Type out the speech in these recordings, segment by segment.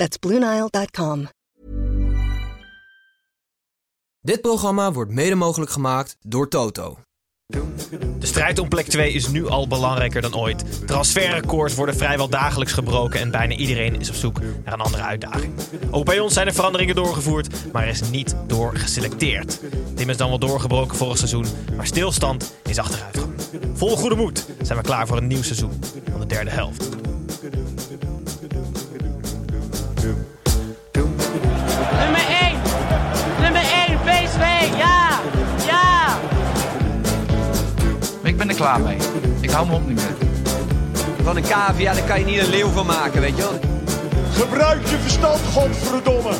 That's BlueNile.com. Dit programma wordt mede mogelijk gemaakt door Toto. De strijd om plek 2 is nu al belangrijker dan ooit. Transferrecords worden vrijwel dagelijks gebroken en bijna iedereen is op zoek naar een andere uitdaging. Ook bij ons zijn er veranderingen doorgevoerd, maar er is niet door geselecteerd. Tim is dan wel doorgebroken vorig seizoen, maar stilstand is achteruitgang. Vol goede moed zijn we klaar voor een nieuw seizoen van de derde helft. Nummer 1! Nummer 1, PSV! Ja! Ja! Ik ben er klaar mee. Ik hou me op niet meer. Van een cavia, daar kan je niet een leeuw van maken, weet je wel. Gebruik je verstand, godverdomme.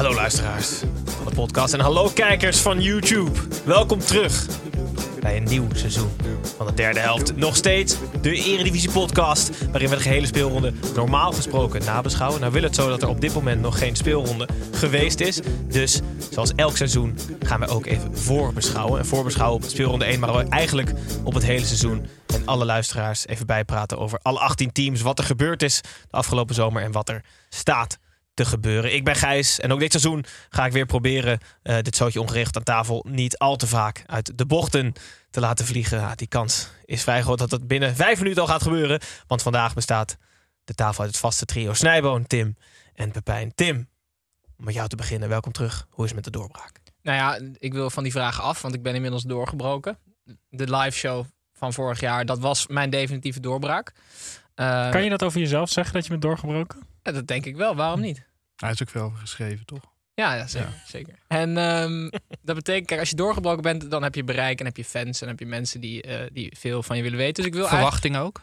Hallo luisteraars van de podcast en hallo kijkers van YouTube. Welkom terug bij een nieuw seizoen van de derde helft. Nog steeds de Eredivisie podcast waarin we de gehele speelronde normaal gesproken nabeschouwen. Nou wil het zo dat er op dit moment nog geen speelronde geweest is. Dus zoals elk seizoen gaan we ook even voorbeschouwen. En voorbeschouwen op speelronde 1, maar eigenlijk op het hele seizoen. En alle luisteraars even bijpraten over alle 18 teams, wat er gebeurd is de afgelopen zomer en wat er staat te gebeuren. Ik ben Gijs en ook dit seizoen ga ik weer proberen eh, dit zootje ongeregeld aan tafel niet al te vaak uit de bochten te laten vliegen. Ja, die kans is vrij groot dat het binnen vijf minuten al gaat gebeuren. Want vandaag bestaat de tafel uit het vaste trio Snijboon, Tim en Pepijn. Tim, om met jou te beginnen, welkom terug. Hoe is het met de doorbraak? Nou ja, ik wil van die vraag af, want ik ben inmiddels doorgebroken. De live show van vorig jaar, dat was mijn definitieve doorbraak. Uh, Kan je dat over jezelf zeggen dat je bent doorgebroken? ja, dat denk ik wel, waarom niet? Hij is ook veel geschreven, toch? Ja, ja zeker. zeker. En ehm, dat betekent, kijk, als je doorgebroken bent, dan heb je bereik en heb je fans en heb je mensen die, eh, die veel van je willen weten. Dus ik wil Verwachting ook?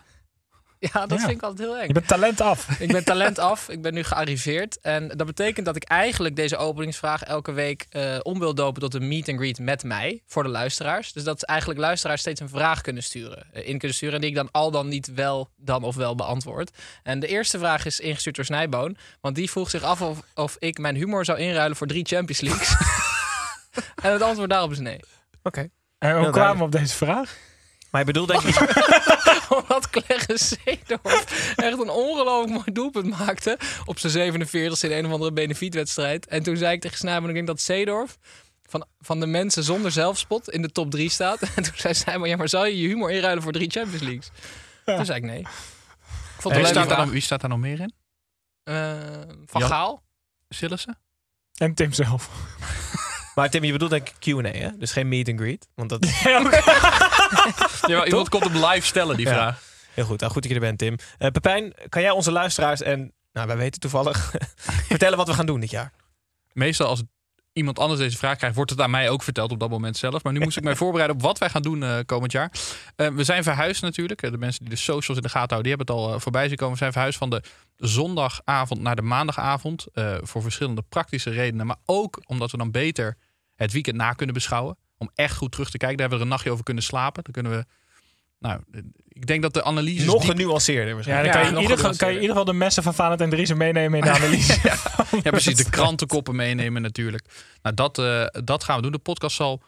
Ja, dat Ja. vind ik altijd heel eng. Je bent talent af. Ik ben talent af. Ik ben nu gearriveerd. En dat betekent dat ik eigenlijk deze openingsvraag elke week eh, om wil dopen tot een meet and greet met mij. Voor de luisteraars. Dus dat is eigenlijk luisteraars steeds een vraag kunnen sturen. eh, in kunnen sturen. En die ik dan al dan niet wel, dan of wel beantwoord. En de eerste vraag is ingestuurd door Snijboon. Want die vroeg zich af of, of ik mijn humor zou inruilen voor drie Champions Leagues. en het antwoord daarop is nee. Oké. En hoe kwamen we op deze vraag? Maar je bedoelt denk ik... Omdat Clarence Seedorf echt een ongelooflijk mooi doelpunt maakte. Op zijn 47ste in een of andere benefietwedstrijd. En toen zei ik tegen Snijman, ik denk dat Seedorf van, van de mensen zonder zelfspot in de top 3 staat. En toen zei Snijman, ja maar zou je je humor inruilen voor drie Champions Leagues? Toen zei ik nee. Ik vond En het wie, staat er vraag. dan, wie staat daar nog meer in? Eh, van Jan- Gaal? Sillissen? En Tim zelf. Maar Tim, je bedoelt denk ik Q&A, hè? Dus geen meet and greet. Want dat Ja, iemand komt hem live stellen, die Ja. vraag. Heel goed, nou, goed dat je er bent, Tim. Eh Pepijn, kan jij onze luisteraars en, nou, wij weten toevallig, vertellen wat we gaan doen dit jaar? Meestal als iemand anders deze vraag krijgt, wordt het aan mij ook verteld op dat moment zelf. Maar nu moest ik mij voorbereiden op wat wij gaan doen eh, komend jaar. Eh, we zijn verhuisd natuurlijk. De mensen die de socials in de gaten houden, die hebben het al voorbij zien komen. We zijn verhuisd van de zondagavond naar de maandagavond. voor verschillende praktische redenen. Maar ook omdat we dan beter het weekend na kunnen beschouwen. Om echt goed terug te kijken. Daar hebben we er een nachtje over kunnen slapen. Dan kunnen we... Nou, ik denk dat de analyse Nog genuanceerder Ja, dan kan, je ieder kan je in ieder geval de messen van Valent en Driessen meenemen in de analyse. Ja, precies. De krantenkoppen meenemen natuurlijk. Nou, dat, eh, dat gaan we doen. De podcast zal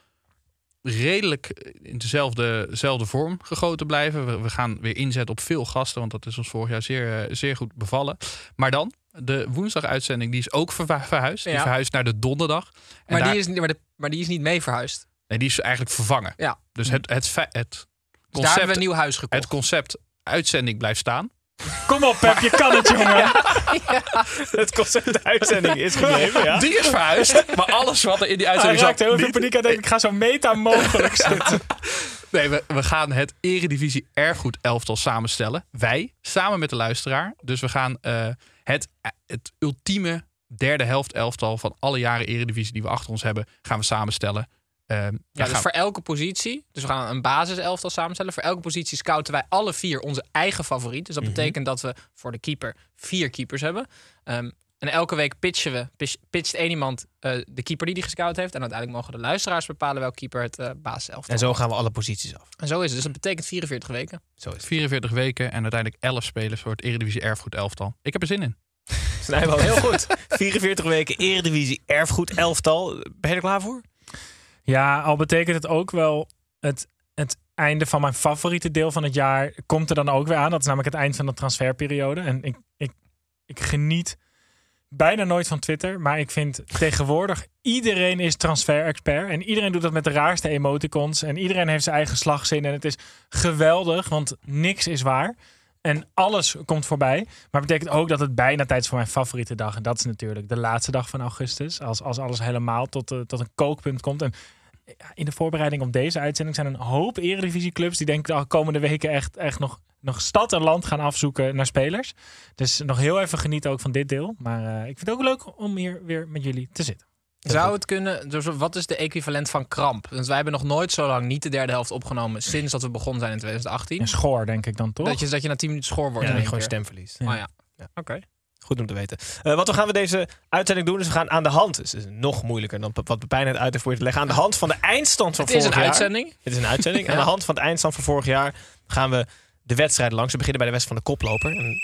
redelijk in dezelfde, dezelfde vorm gegoten blijven. We, we gaan weer inzetten op veel gasten, want dat is ons vorig jaar zeer, eh, zeer goed bevallen. Maar dan, de woensdaguitzending, die is ook verhuisd. Die Ja. verhuisd naar de donderdag. En Maar, daar- die is, maar, de- maar die is niet mee verhuisd. Nee, die is eigenlijk vervangen. Ja. Dus het, het, het, Dus daar hebben we concept, een nieuw huis gekocht. het concept uitzending blijft staan. Kom op, Pep, je kan het, jongen. Het concept de uitzending is gebleven, ja? Die is verhuisd, maar alles wat er in die Hij uitzending raakt zat, heel veel niet. paniek. Hij ik ga zo meta mogelijk zitten. Nee, we, we gaan het Eredivisie Erfgoed elftal samenstellen. Wij, samen met de luisteraar. Dus we gaan eh, het, het ultieme derde helft elftal van alle jaren Eredivisie die we achter ons hebben, gaan we samenstellen. Ehm, Ja, dus gaan- voor elke positie, dus we gaan een basiselftal samenstellen. Voor elke positie scouten wij alle vier onze eigen favoriet. Dus dat Mhm. betekent dat we voor de keeper vier keepers hebben. Ehm, en elke week pitchen we, pitch- pitcht één iemand eh, de keeper die die gescout heeft. En uiteindelijk mogen de luisteraars bepalen welke keeper het eh basiselftal En zo gaan we alle posities af. En zo is het. Dus dat betekent 44 weken. Zo is het. 44 weken en uiteindelijk 11 spelers voor het Eredivisie Erfgoed elftal. Ik heb er zin in. Snijboom, heel goed. 44 weken Eredivisie Erfgoed elftal. Ben je er klaar voor? Ja, al betekent het ook wel het, het einde van mijn favoriete deel van het jaar komt er dan ook weer aan. Dat is namelijk het eind van de transferperiode. En ik, ik, ik geniet bijna nooit van Twitter, maar ik vind tegenwoordig iedereen is transfer-expert. En iedereen doet dat met de raarste emoticons. En iedereen heeft zijn eigen slagzin. En het is geweldig, want niks is waar. En alles komt voorbij. Maar betekent ook dat het bijna tijd is voor mijn favoriete dag. En dat is natuurlijk de laatste dag van augustus. Als, als alles helemaal tot, eh, tot een kookpunt komt. En in de voorbereiding op deze uitzending zijn een hoop eredivisieclubs die denk ik de komende weken echt, echt nog, nog stad en land gaan afzoeken naar spelers. Dus nog heel even genieten ook van dit deel. Maar eh, ik vind het ook leuk om hier weer met jullie te zitten. Zou het kunnen, dus wat is de equivalent van kramp? Want wij hebben nog nooit zo lang niet de derde helft opgenomen sinds dat we begonnen zijn in 2018. En schoor denk ik dan toch? Dat je, dat je na 10 minuten schoor wordt. Ja, dat je gewoon stemverlies. Oh ja. Ja. Oké. Goed om te weten. Eh, wat gaan we deze uitzending doen? Dus we gaan aan de hand. Dus het is nog moeilijker dan wat Pepijn net uit heeft voor je te leggen. Aan de hand van de eindstand van Het is vorig een jaar. uitzending. Het is een uitzending. Aan de hand van de eindstand van vorig jaar gaan we de wedstrijden langs. We beginnen bij de wedstrijd van de koploper. En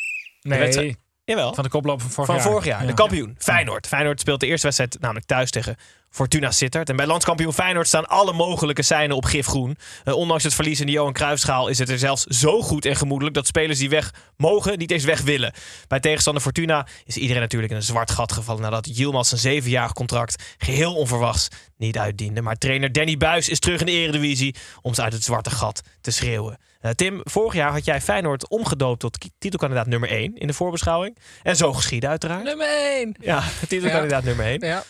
nee, wedstrijd- Jawel. van de koploper van vorig van jaar. vorig jaar. Ja. De kampioen, Feyenoord. Feyenoord speelt de eerste wedstrijd namelijk thuis tegen Fortuna Sittard. En bij landskampioen Feyenoord staan alle mogelijke seinen op gifgroen. Eh, ondanks het verlies in de Johan Cruijffschaal is het er zelfs zo goed en gemoedelijk... dat spelers die weg mogen niet eens weg willen. Bij tegenstander Fortuna is iedereen natuurlijk in een zwart gat gevallen... nadat Yilmaz zijn zevenjarig contract geheel onverwachts niet uitdiende. Maar trainer Danny Buis is terug in de eredivisie... om ze uit het zwarte gat te schreeuwen. Eh, Tim, vorig jaar had jij Feyenoord omgedoopt tot titelkandidaat nummer 1 in de voorbeschouwing. En zo geschieden uiteraard. Nummer 1. Ja, titelkandidaat nummer 1. Ja,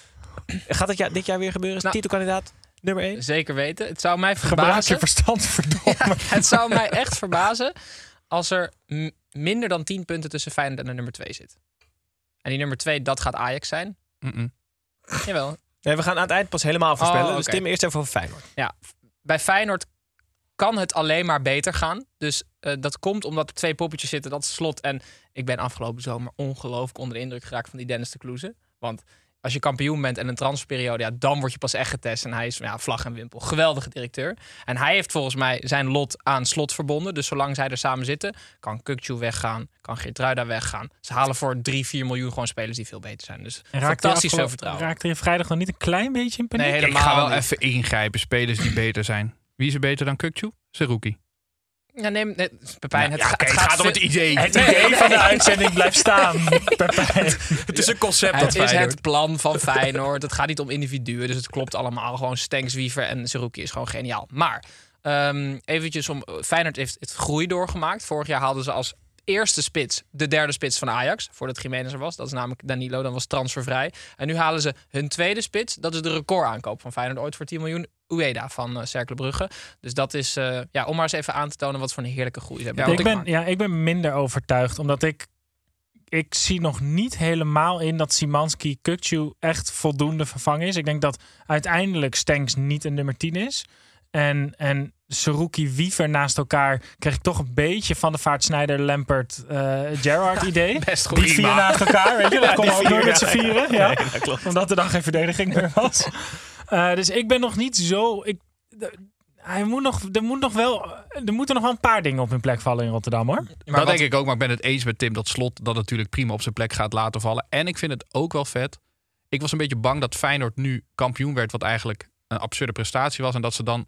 Gaat het ja, dit jaar weer gebeuren? Is Nou, titelkandidaat nummer 1? zeker weten. Het zou mij Gebruik je verbazen. verstand, verdomme. Het zou mij echt verbazen als er minder dan 10 punten tussen Feyenoord en de nummer 2 zit. En die nummer 2, dat gaat Ajax zijn. Mm-mm. Jawel. Nee, we gaan aan het eind pas helemaal voorspellen. Oh, Dus. Tim, eerst even over Feyenoord. Bij Feyenoord kan het alleen maar beter gaan. Dus eh, dat komt omdat er twee poppetjes zitten. Dat is slot. En ik ben afgelopen zomer ongelooflijk onder de indruk geraakt van die Dennis de Kloeze. Want als je kampioen bent en een transferperiode, ja, dan word je pas echt getest. En hij is ja, vlag en wimpel. Geweldige directeur. En hij heeft volgens mij zijn lot aan slot verbonden. Dus zolang zij er samen zitten, kan Kukcu weggaan, kan Geertruida weggaan. Ze halen voor 3, 4 miljoen gewoon spelers die veel beter zijn. Dus fantastisch veel afgelo- vertrouwen. Raakte je vrijdag nog niet een klein beetje in paniek? Nee, Ik helemaal ga wel niet. even ingrijpen. Spelers die beter zijn. Wie is er beter dan Kukcu? Seruki. Ja, nee, nee, Pepijn, het, ja, ga- oké, het het gaat, gaat om het idee. Het Nee, idee nee. van de uitzending blijft staan. Pepijn. Het is een concept dat Het is Feyenoord. het plan van Feyenoord. het gaat niet om individuen, dus het klopt allemaal. Gewoon Stenks, Wiever en Zerouki is gewoon geniaal. Maar ehm, eventjes om... Feyenoord heeft het groei doorgemaakt. Vorig jaar hadden ze als eerste spits de derde spits van Ajax. Voordat Jiménez er was. Dat is namelijk Danilo, dan was transfervrij. En nu halen ze hun tweede spits. Dat is de recordaankoop van Feyenoord ooit voor 10 miljoen. Ueda van uh, Cercle Brugge. Dus dat is, eh, ja, om maar eens even aan te tonen wat voor een heerlijke groei ze hebben. Ja, ik, ben, ja, ik ben minder overtuigd, omdat ik... Ik zie nog niet helemaal in dat Simanski Kukcu echt voldoende vervangen is. Ik denk dat uiteindelijk Stenks niet een nummer 10 is. En, en Seruki Wiever naast elkaar kreeg ik toch een beetje van de vaart Snijder, Lampert, eh Gerrard idee. Best goed. Die vier naast elkaar, weet je. Dat Ja, kon ook door met z'n vieren. Ja. Nee, dat klopt. Omdat er dan geen verdediging meer was. Eh, dus ik ben nog niet zo... Ik, hij moet nog, er, moet nog wel, er moeten nog wel een paar dingen op hun plek vallen in Rotterdam, hoor. Maar dat denk ik ook, maar ik ben het eens met Tim dat Slot dat natuurlijk prima op zijn plek gaat laten vallen. En ik vind het ook wel vet. Ik was een beetje bang dat Feyenoord nu kampioen werd, wat eigenlijk een absurde prestatie was. En dat ze dan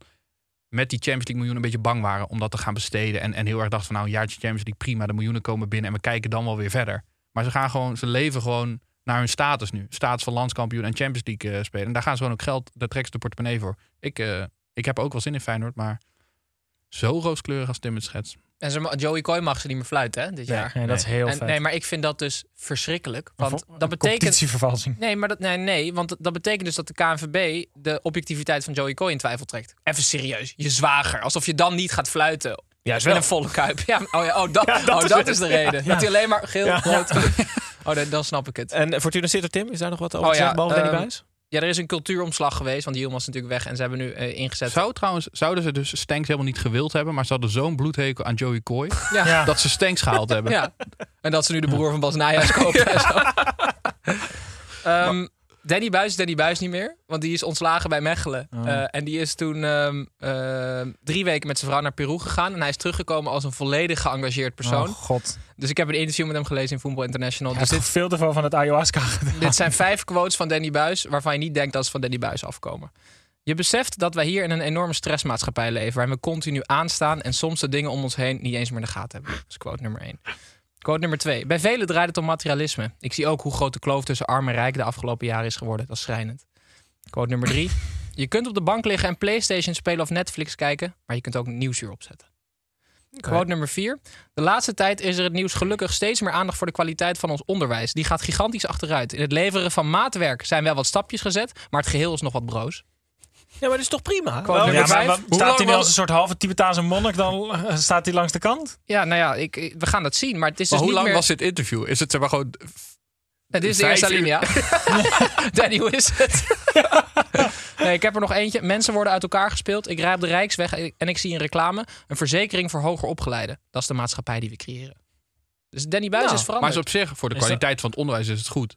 met die Champions League miljoenen een beetje bang waren om dat te gaan besteden. En, en heel erg dachten van nou, een jaartje Champions League, prima, de miljoenen komen binnen en we kijken dan wel weer verder. Maar ze gaan gewoon, ze leven gewoon naar hun status nu. Status van landskampioen en Champions League eh, spelen. En daar gaan ze gewoon ook geld, daar trekken ze de portemonnee voor. Ik, eh, ik heb ook wel zin in Feyenoord, maar zo rooskleurig als Tim het schetst. En ze, Joey Coy mag ze niet meer fluiten hè, dit Nee. jaar. Nee, dat is heel En, vet. nee, maar ik vind dat dus verschrikkelijk. Want Een dat betekent. competitievervalsing. Nee, maar dat, nee, nee, want dat betekent dus dat de KNVB de objectiviteit van Joey Coy in twijfel trekt. Even serieus, je zwager. Alsof je dan niet gaat fluiten Juist in wel. een volle kuip. Ja, oh ja, oh, dat, Ja, dat oh, is dat het. is de reden. Dat hij alleen maar geel, rood. Oh, dan, dan snap ik het. En Fortuna Sittard, Tim, is daar nog wat over Oh te ja, zeggen, behalve Danny ehm, Buis? Ja, er is een cultuuromslag geweest, want die Yilmaz is natuurlijk weg. En ze hebben nu eh, ingezet... Zou trouwens, zouden ze dus Stanks helemaal niet gewild hebben, maar ze hadden zo'n bloedhekel aan Joey Coy Ja. Ja. dat ze Stanks gehaald hebben. Ja. En dat ze nu de broer van Bas Nijhuis kopen en zo. Ehm, Danny Buis is Danny Buis niet meer. Want die is ontslagen bij Mechelen. Oh. Eh, en die is toen ehm, ehm, drie weken met zijn vrouw naar Peru gegaan. En hij is teruggekomen als een volledig geëngageerd persoon. Oh god. Dus ik heb een interview met hem gelezen in Football International. Hij Dus heeft dit, veel te veel van het ayahuasca gedaan. dit zijn vijf quotes van Danny Buis... waarvan je niet denkt dat ze van Danny Buis afkomen. Je beseft dat wij hier in een enorme stressmaatschappij leven... waarin we continu aanstaan en soms de dingen om ons heen niet eens meer in de gaten hebben. Dat is quote nummer één. Quote nummer twee. Bij velen draait het om materialisme. Ik zie ook hoe groot de kloof tussen arm en rijk de afgelopen jaren is geworden. Dat is schrijnend. Quote nummer drie. Je kunt op de bank liggen en Playstation spelen of Netflix kijken... maar je kunt ook nieuwsuur opzetten. Quote nummer vier. De laatste tijd is er het nieuws gelukkig steeds meer aandacht voor de kwaliteit van ons onderwijs. Die gaat gigantisch achteruit. In het leveren van maatwerk zijn wel wat stapjes gezet, maar het geheel is nog wat broos. Ja, maar dat is toch prima? Wel, nummer Ja, maar Hoe staat hij was- als een soort halve Tibetaanse monnik? Dan eh, staat hij langs de kant? Ja, nou ja, ik, we gaan dat zien. Maar het is Maar dus hoe niet lang meer... was dit interview? Is het zeg maar gewoon... Nee, dit is de eerste uur? alinea. Danny, hoe is het? nee, ik heb er nog eentje. Mensen worden uit elkaar gespeeld. Ik rijd op de Rijksweg en ik zie een reclame. Een verzekering voor hoger opgeleiden. Dat is de maatschappij die we creëren. Dus Danny Buis Nou, is Maar veranderd. is op zich, voor de kwaliteit van het onderwijs is het goed.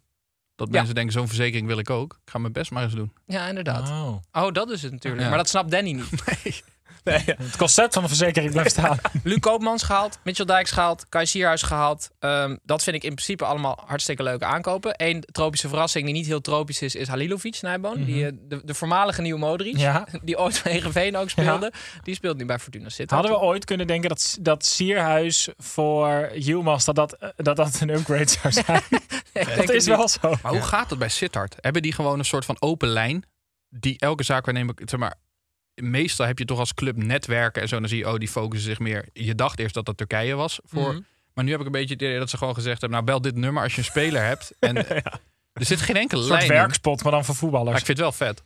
Dat Ja. mensen denken, zo'n verzekering wil ik ook. Ik ga mijn best maar eens doen. Ja, inderdaad. Oh. Oh, dat is het natuurlijk. Ja. Maar dat snapt Danny niet. Het concept van de verzekering blijft staan. Luc Koopmans gehaald, Mitchell Dijks gehaald, Kai Sierhuis gehaald. Ehm, dat vind ik in principe allemaal hartstikke leuke aankopen. Eén tropische verrassing die niet heel tropisch is, is Halilovic Snijboon. die, eh, de, de voormalige nieuwe Modric, Ja. die ooit bij Heerenveen ook speelde. Die speelt nu bij Fortuna Sittard. Hadden we ooit kunnen denken dat, dat Sierhuis voor Yilmaz dat dat, eh, dat dat een upgrade zou zijn? Dat het is wel zo. Maar hoe gaat het bij Sittard? Hebben die gewoon een soort van open lijn? Die elke zaakwaarnemer, zeg maar... Meestal heb je toch als club netwerken en zo. Dan zie je, oh, die focussen zich meer... Je dacht eerst dat dat Turkije was. Voor, Mhm. Maar nu heb ik een beetje het idee dat ze gewoon gezegd hebben... Nou, bel dit nummer als je een speler hebt. En er zit geen enkele Een soort lijn in. werkspot, maar dan voor Maar voetballers. ik vind het wel vet.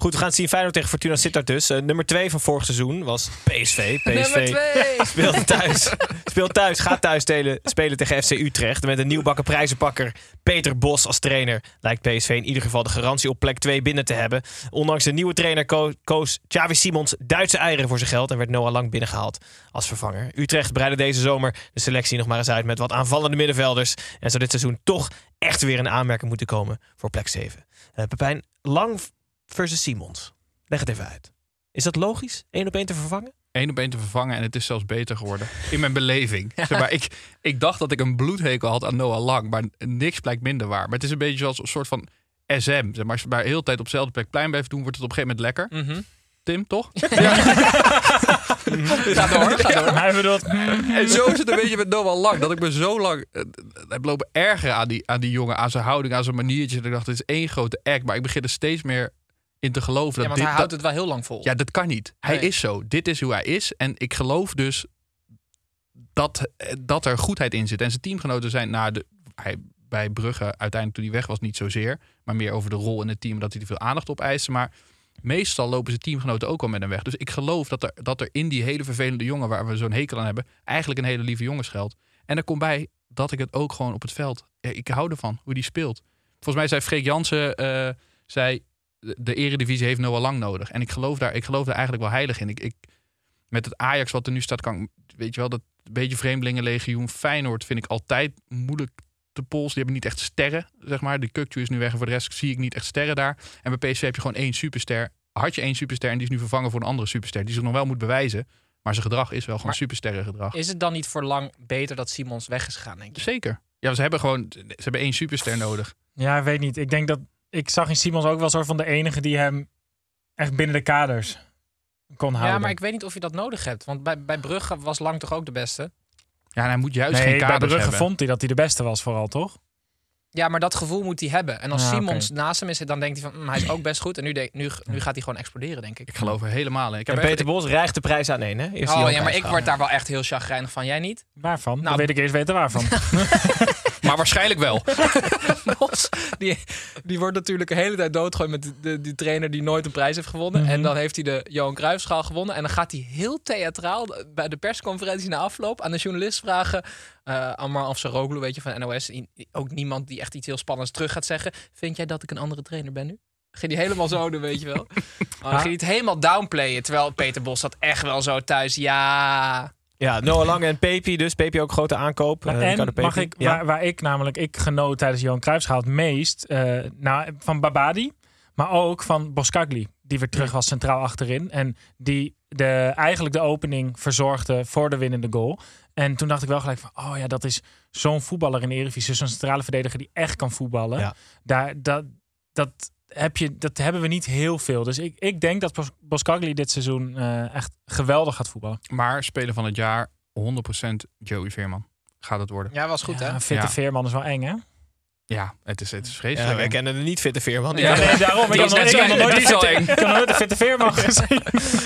Goed, we gaan het zien. Feyenoord tegen Fortuna Sittard dus. Eh, nummer 2 van vorig seizoen was PSV. PSV speelt thuis. speelt thuis, gaat thuis spelen, spelen tegen FC Utrecht. Met een nieuwbakken prijzenpakker Peter Bos als trainer. Lijkt PSV in ieder geval de garantie op plek 2 binnen te hebben. Ondanks de nieuwe trainer ko- koos Xavi Simons Duitse eieren voor zijn geld. En werd Noah Lang binnengehaald als vervanger. Utrecht breidde deze zomer de selectie nog maar eens uit met wat aanvallende middenvelders. En zou dit seizoen toch echt weer een aanmerking moeten komen voor plek 7. Eh Pepijn, Lang versus Simons. Leg het even uit. Is dat logisch? Eén op één te vervangen? Eén op één te vervangen en het is zelfs beter geworden. In mijn beleving. Zeg maar, ik, ik dacht dat ik een bloedhekel had aan Noah Lang. Maar niks blijkt minder waar. Maar het is een beetje zoals een soort van SM. Zeg maar, als je maar de hele tijd op dezelfde plek plein blijft doen... wordt het op een gegeven moment lekker. Mhm. Tim, toch? Ga door, ga door. Hij bedoelt, hmm, En zo is het een beetje met Noah Lang. Dat ik me zo lang eh, heb lopen ergeren aan die, aan die jongen. Aan zijn houding, aan zijn maniertje. Dat ik dacht, dit is één grote act. Maar ik begin er steeds meer in te geloven. Ja, Dat want dit, hij dat- houdt het wel heel lang vol. Ja, dat kan niet. Hij Nee. is zo. Dit is hoe hij is. En ik geloof dus dat, dat er goedheid in zit. En zijn teamgenoten zijn naar de. Hij, bij Brugge, uiteindelijk toen hij weg was, niet zozeer. Maar meer over de rol in het team, dat hij te veel aandacht opeiste. Maar meestal lopen zijn teamgenoten ook al met hem weg. Dus ik geloof dat er, dat er in die hele vervelende jongen, waar we zo'n hekel aan hebben, eigenlijk een hele lieve jongen schuilt. En er komt bij dat ik het ook gewoon op het veld. Ja, ik hou ervan, hoe die speelt. Volgens mij zei Freek Jansen, eh, zei, de- de eredivisie heeft Noah Lang nodig. En ik geloof daar, ik geloof daar eigenlijk wel heilig in. Ik, ik, met het Ajax wat er nu staat, kan weet je wel, dat beetje vreemdelingenlegioen Feyenoord vind ik altijd moeilijk te polsen. Die hebben niet echt sterren, zeg maar. De Kuktu is nu weg en voor de rest zie ik niet echt sterren daar. En bij PSV heb je gewoon één superster. Had je één superster en die is nu vervangen voor een andere superster. Die zich nog wel moet bewijzen. Maar zijn gedrag is wel gewoon Maar- supersterren gedrag. Is het dan niet voor lang beter dat Simons weg is gegaan, denk je? Zeker. Ja, ze hebben gewoon ze hebben één superster nodig. ja, ik weet niet. Ik denk dat ik zag in Simons ook wel soort van de enige die hem echt binnen de kaders kon houden. Ja, maar ik weet niet of je dat nodig hebt. Want bij, bij Brugge was Lang toch ook de beste? Ja, en hij moet juist nee, geen bij kaders Brugge hebben. vond hij dat hij de beste was vooral, toch? Ja, maar dat gevoel moet hij hebben. En als Ja, Simons naast hem is, dan denkt hij van... "Mm, hij is ook best goed. En nu, nu, nu gaat hij gewoon exploderen, denk ik. Ik geloof er helemaal in. Ik heb En echt- Peter Bos rijgt de prijs aan één, hè? Eerst Oh ja, maar ik word daar wel echt heel chagrijnig van. Jij niet? Waarvan? Nou, Dan weet ik eerst weten waarvan. Maar waarschijnlijk wel. Bos, die, die wordt natuurlijk de hele tijd doodgegooid met de, die trainer die nooit een prijs heeft gewonnen. Mhm. En dan heeft hij de Johan Cruijffschaal gewonnen. En dan gaat hij heel theatraal bij de persconferentie na afloop aan de journalist vragen... eh Ammar Afsaroglu, weet je, van NOS. Ook niemand die echt iets heel spannends terug gaat zeggen. Vind jij dat ik een andere trainer ben nu? Ging hij helemaal zo doen, weet je wel. Oh, dan ging hij het helemaal downplayen. Terwijl Peter Bos zat echt wel zo thuis. Ja, Ja, Noah Lang en Pepi. Dus Pepi ook grote aankoop. Eh, en mag ik, Ja. waar, waar ik namelijk, ik genoot tijdens Johan Cruijffschaal het meest eh, nou, van Babadi, maar ook van Boskagli, die weer terug was centraal achterin en die de, eigenlijk de opening verzorgde voor de winnende goal. En toen dacht ik wel gelijk van, oh ja, dat is zo'n voetballer in de Eredivisie, zo'n centrale verdediger die echt kan voetballen. Ja. Daar, dat, dat, heb je, dat hebben we niet heel veel. Dus ik, ik denk dat Bos- Boskagli dit seizoen eh, echt geweldig gaat voetballen. Maar speler van het jaar, 100% Joey Veerman. Gaat het worden. ja was goed hè? Ja, fitte Ja. Veerman is wel eng, hè? Ja, het is, het is Ja, vreselijk. wij kennen de niet fitte Veerman. Ja, Nee, daarom. Ik heb nooit een al fitte- eng. ik heb nog nooit een fitte Veerman gezien.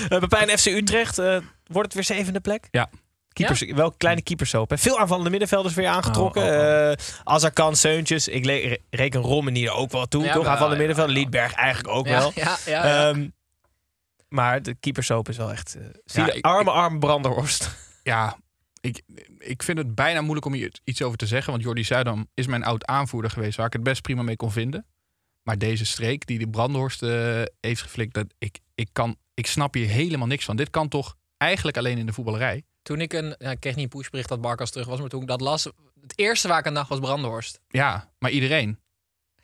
Eh, Pepijn FC Utrecht. eh, wordt het weer zevende plek? Ja. Keepers, Wel kleine keepershoop. hè. Veel aanvallende middenvelders weer aangetrokken. Oh, oh, Eh Azarkan, Seuntjes. Ik le- re- reken Romani er ook wel toe. Ja, toch? Aanvallende ja, middenveld. ja. Liedberg eigenlijk ook ja, wel. Ja, ja, ja. Ehm, maar de keepershoop is wel echt... eh Ja, ik- arme, arme Branderhorst. Ja, ik, ik vind het bijna moeilijk om hier iets over te zeggen. Want Jordi Zuidam is mijn oud aanvoerder geweest. Waar ik het best prima mee kon vinden. Maar deze streek die de Brandhorst eh, heeft geflikt. Dat ik, ik, kan, ik snap hier helemaal niks van. Dit kan toch eigenlijk alleen in de voetballerij. Toen ik een, ja, ik kreeg niet een pushbericht dat Barkas terug was, maar toen ik dat las, het eerste waar ik aan dacht was Brandhorst. Ja, maar iedereen.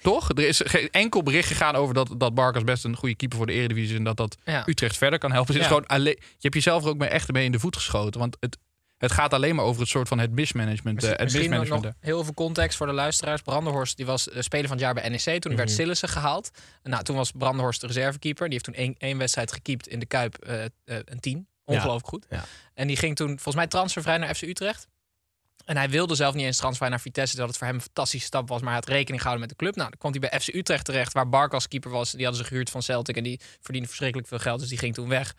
Toch? Er is geen enkel bericht gegaan over dat, dat Barkas best een goede keeper voor de Eredivisie is. En dat dat Ja. Utrecht verder kan helpen. Het is gewoon alleen, je hebt jezelf er ook mee echt mee in de voet geschoten. Want het, het gaat alleen maar over het soort van het mismanagement. eh, het Misschien nog, mismanagement. nog heel veel context voor de luisteraars. Brandenhorst die was eh, speler van het jaar bij NEC. Toen werd Sillissen gehaald. Nou, toen was Brandenhorst de reservekeeper. Die heeft toen één, één wedstrijd gekiept in de Kuip. eh, eh, een 10. Ongelooflijk goed. Ja. En die ging toen volgens mij transfervrij naar FC Utrecht. En hij wilde zelf niet eens transfer naar Vitesse. Dat het voor hem een fantastische stap was. Maar hij had rekening gehouden met de club. Nou, dan kwam hij bij FC Utrecht terecht. Waar Barkas keeper was. Die hadden ze gehuurd van Celtic. En die verdiende verschrikkelijk veel geld. Dus die ging toen weg.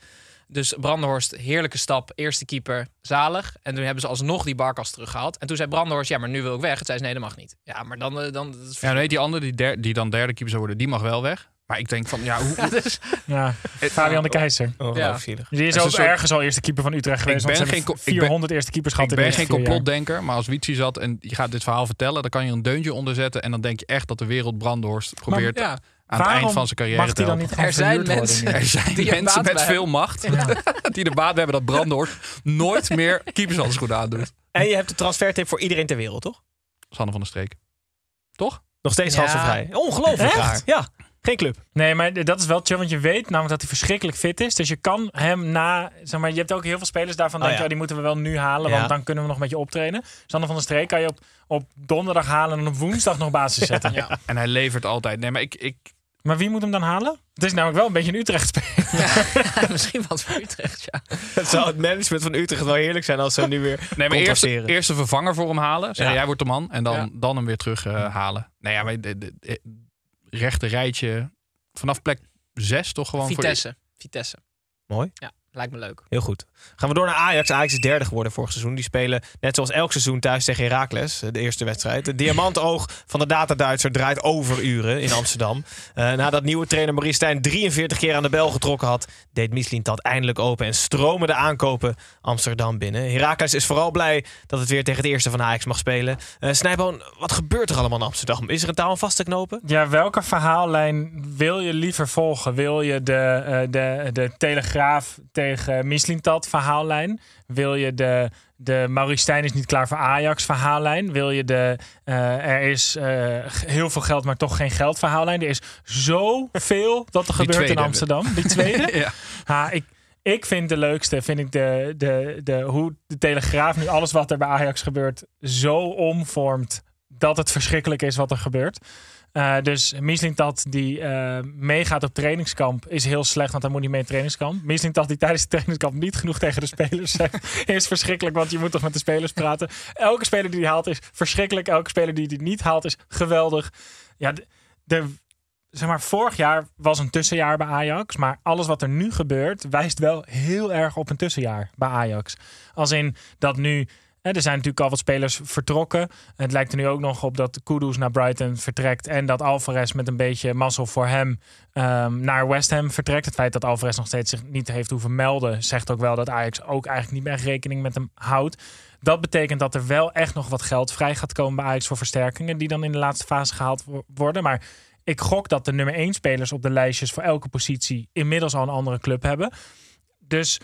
Dus Brandenhorst, heerlijke stap. Eerste keeper, zalig. En toen hebben ze alsnog die Barkas teruggehaald. En toen zei Brandenhorst, ja, maar nu wil ik weg. Het zei ze, nee, dat mag niet. Ja, maar dan... eh, dan Ja, weet die andere die, der- die dan derde keeper zou worden, die mag wel weg. Maar ik denk van, ja, hoe, Ja, dus, Ja, Fabian de Keizer. Ongelooflijk Ja. Die is ook ergens al eerste keeper van Utrecht geweest. ben geen ik ben- 400 eerste keepers gehad ik in de ben geen complotdenker, maar als Wietsi zat en je gaat dit verhaal vertellen, dan kan je een deuntje onderzetten en dan denk je echt dat de wereld Brandhorst probeert ja, aan het eind van zijn carrière mag te dan niet Er zijn mensen-? Er zijn Die mensen met veel macht die de baat hebben dat Brandhorst nooit meer keepershandschoenen aandoet. En je hebt de transfertip voor iedereen ter wereld, toch? Sanne van der Streek. Toch? Nog steeds Ja. transfervrij. Ongelooflijk Echt? raar. Ja, geen club. Nee, maar dat is wel chill, want je weet namelijk dat hij verschrikkelijk fit is. Dus je kan hem na, zeg maar, je hebt ook heel veel spelers daarvan, Oh, denk je, ja. oh, die moeten we wel nu halen, Ja. want dan kunnen we nog met je optreden. Sander van der Streek kan je op, op donderdag halen en op woensdag nog basis zetten. ja. En hij levert altijd. Nee, maar ik, ik, Maar wie moet hem dan halen? Het is namelijk wel een beetje een Utrecht speler. Misschien wat voor Utrecht, ja. Het zou het management van Utrecht wel heerlijk zijn als ze hem nu weer nee, maar eerst, eerst een vervanger voor hem halen. Zeggen, Ja. jij wordt de man. En dan, Ja. dan hem weer terug eh, halen. Nee, ja, maar de, de, de- rechte rijtje vanaf plek 6 toch gewoon voor Vitesse. Vitesse. Mooi. Ja, lijkt me leuk. Heel goed. Gaan we door naar Ajax. Ajax is derde geworden vorig seizoen. Die spelen net zoals elk seizoen thuis tegen Heracles. De eerste wedstrijd. Het diamantoog van de data-Duitser draait overuren in Amsterdam. Eh, nadat nieuwe trainer Maurice Stijn 43 keer aan de bel getrokken had... deed Mislintat eindelijk open en stromen de aankopen Amsterdam binnen. Heracles is vooral blij dat het weer tegen het eerste van Ajax mag spelen. Eh Snijboon, wat gebeurt er allemaal in Amsterdam? Is er een aan vast te knopen? Ja, welke verhaallijn wil je liever volgen? Wil je de, eh, de, de Telegraaf tegen Mislintat verhaallijn? Wil je de, de Maurice Stijn is niet klaar voor Ajax verhaallijn? Wil je de eh, er is eh, heel veel geld, maar toch geen geld verhaallijn? Er is zoveel dat er gebeurt in. Amsterdam. Die tweede? Ja. Ha, ik, ik vind de leukste, vind ik de, de, de, hoe de Telegraaf nu alles wat er bij Ajax gebeurt zo omvormt dat het verschrikkelijk is wat er gebeurt. Eh, dus Mislintat die eh, meegaat op trainingskamp is heel slecht, want hij moet niet mee in trainingskamp. Mislintat die tijdens het trainingskamp niet genoeg tegen de spelers zegt, is verschrikkelijk, want je moet toch met de spelers praten. Elke speler die hij haalt is verschrikkelijk. Elke speler die hij niet haalt is geweldig. Ja, de, de, zeg maar, vorig jaar was een tussenjaar bij Ajax. Maar alles wat er nu gebeurt, wijst wel heel erg op een tussenjaar bij Ajax. Als in dat nu er zijn natuurlijk al wat spelers vertrokken. Het lijkt er nu ook nog op dat Kudus naar Brighton vertrekt. En dat Alvarez met een beetje mazzel voor hem ehm, naar West Ham vertrekt. Het feit dat Alvarez nog steeds zich niet heeft hoeven melden, zegt ook wel dat Ajax ook eigenlijk niet meer rekening met hem houdt. Dat betekent dat er wel echt nog wat geld vrij gaat komen bij Ajax voor versterkingen. Die dan in de laatste fase gehaald wo- worden. Maar ik gok dat de nummer 1 spelers op de lijstjes voor elke positie inmiddels al een andere club hebben. Dus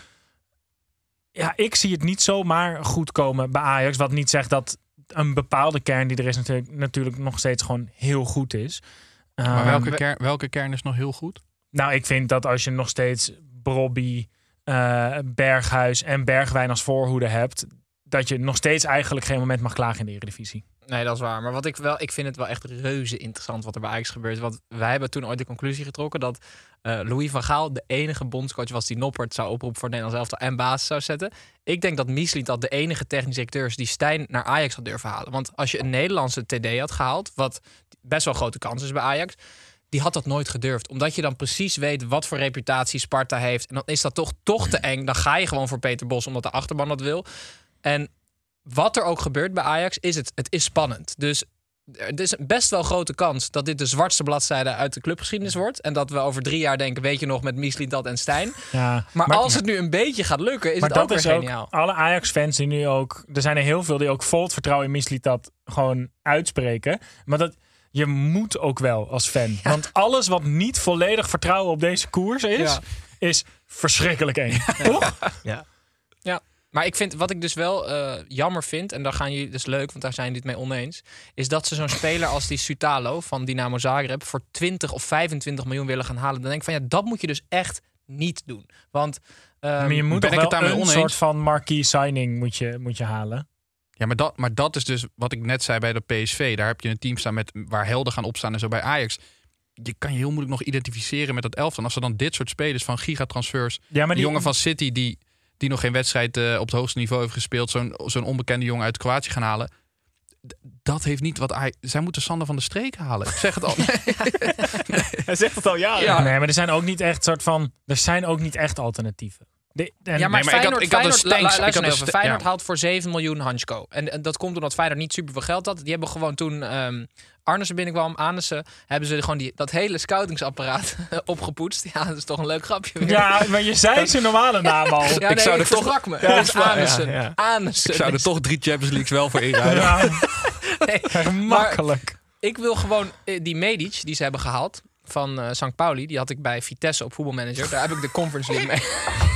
ja, ik zie het niet zomaar goed komen bij Ajax. Wat niet zegt dat een bepaalde kern die er is natuurlijk, natuurlijk nog steeds gewoon heel goed is. Maar Ehm, welke, kern, welke kern is nog heel goed? nou, ik vind dat als je nog steeds Brobby, eh, Berghuis en Bergwijn als voorhoede hebt, dat je nog steeds eigenlijk geen moment mag klagen in de Eredivisie. Nee, dat is waar. Maar wat ik wel, ik vind het wel echt reuze interessant wat er bij Ajax gebeurt. Want wij hebben toen ooit de conclusie getrokken dat eh, Louis van Gaal de enige bondscoach was die Noppert zou oproepen voor het Nederlands elftal en basis zou zetten. Ik denk dat Miesliet dat de enige technische directeur is die Stijn naar Ajax had durven halen. Want als je een Nederlandse TD had gehaald, wat best wel grote kans is bij Ajax, die had dat nooit gedurfd. Omdat je dan precies weet wat voor reputatie Sparta heeft. En dan is dat toch, toch te eng. Dan ga je gewoon voor Peter Bos, omdat de achterban dat wil. En wat er ook gebeurt bij Ajax, is het, het is spannend. Dus er is een best wel grote kans dat dit de zwartste bladzijde uit de clubgeschiedenis wordt. En dat we over drie jaar denken, weet je nog, met Mislint dat en Stijn. Ja, Maar, als het nu een beetje gaat lukken, is maar het ook dat weer is ook geniaal. alle Ajax-fans die nu ook. Er zijn er heel veel die ook vol het vertrouwen in Misliet dat gewoon uitspreken. Maar dat je moet ook wel als fan. Want alles wat niet volledig vertrouwen op deze koers is, Ja. is verschrikkelijk eng. Toch? Ja. Maar ik vind, wat ik dus wel eh, jammer vind, en daar gaan jullie, dus leuk, want daar zijn jullie het mee oneens, is dat ze zo'n speler als die Sutalo van Dynamo Zagreb voor 20 of 25 miljoen willen gaan halen. Dan denk ik van ja, dat moet je dus echt niet doen. Want ehm, maar je moet ben ik het daarmee een oneens? soort van marquee signing moet je, moet je halen. Ja, maar dat, maar dat is dus wat ik net zei bij de PSV. Daar heb je een team staan met, waar helden gaan opstaan en zo bij Ajax. Je kan je heel moeilijk nog identificeren met dat elftal. En als er dan dit soort spelers van gigatransfers... Ja, maar die die, jongen van City die, die nog geen wedstrijd eh, op het hoogste niveau heeft gespeeld... zo'n zo'n onbekende jongen uit Kroatië gaan halen... d- Dat heeft niet wat Ajax... Zij moeten Sander van de Streek halen. Ik zeg het al. Hij zegt het al jaren. Ja. Nee, maar er zijn ook niet echt soort van. Er zijn ook niet echt alternatieven. De, Ja, maar, maar ik had- Feyenoord, ik had een Feyenoord, stanks- lu- ik luister had even. sta- Feyenoord ja. haalt voor 7 miljoen Hansko. En, en dat komt omdat Feyenoord niet super veel geld had. Die hebben gewoon toen ehm Arnissen binnenkwam, Arnissen, hebben ze gewoon die, dat hele scoutingsapparaat opgepoetst. Ja, dat is toch een leuk grapje. weer. ja, maar je zei zijn normale naam al. Ja, nee, ik zou er toch- me. Ja, dat ja. Arnissen. Ik zou er toch drie Champions Leagues wel voor inruilen. Ja, Nee, makkelijk. ik wil gewoon eh, die Medic die ze hebben gehaald van eh St. Pauli. Die had ik bij Vitesse op voetbalmanager. Daar heb ik de Conference League mee.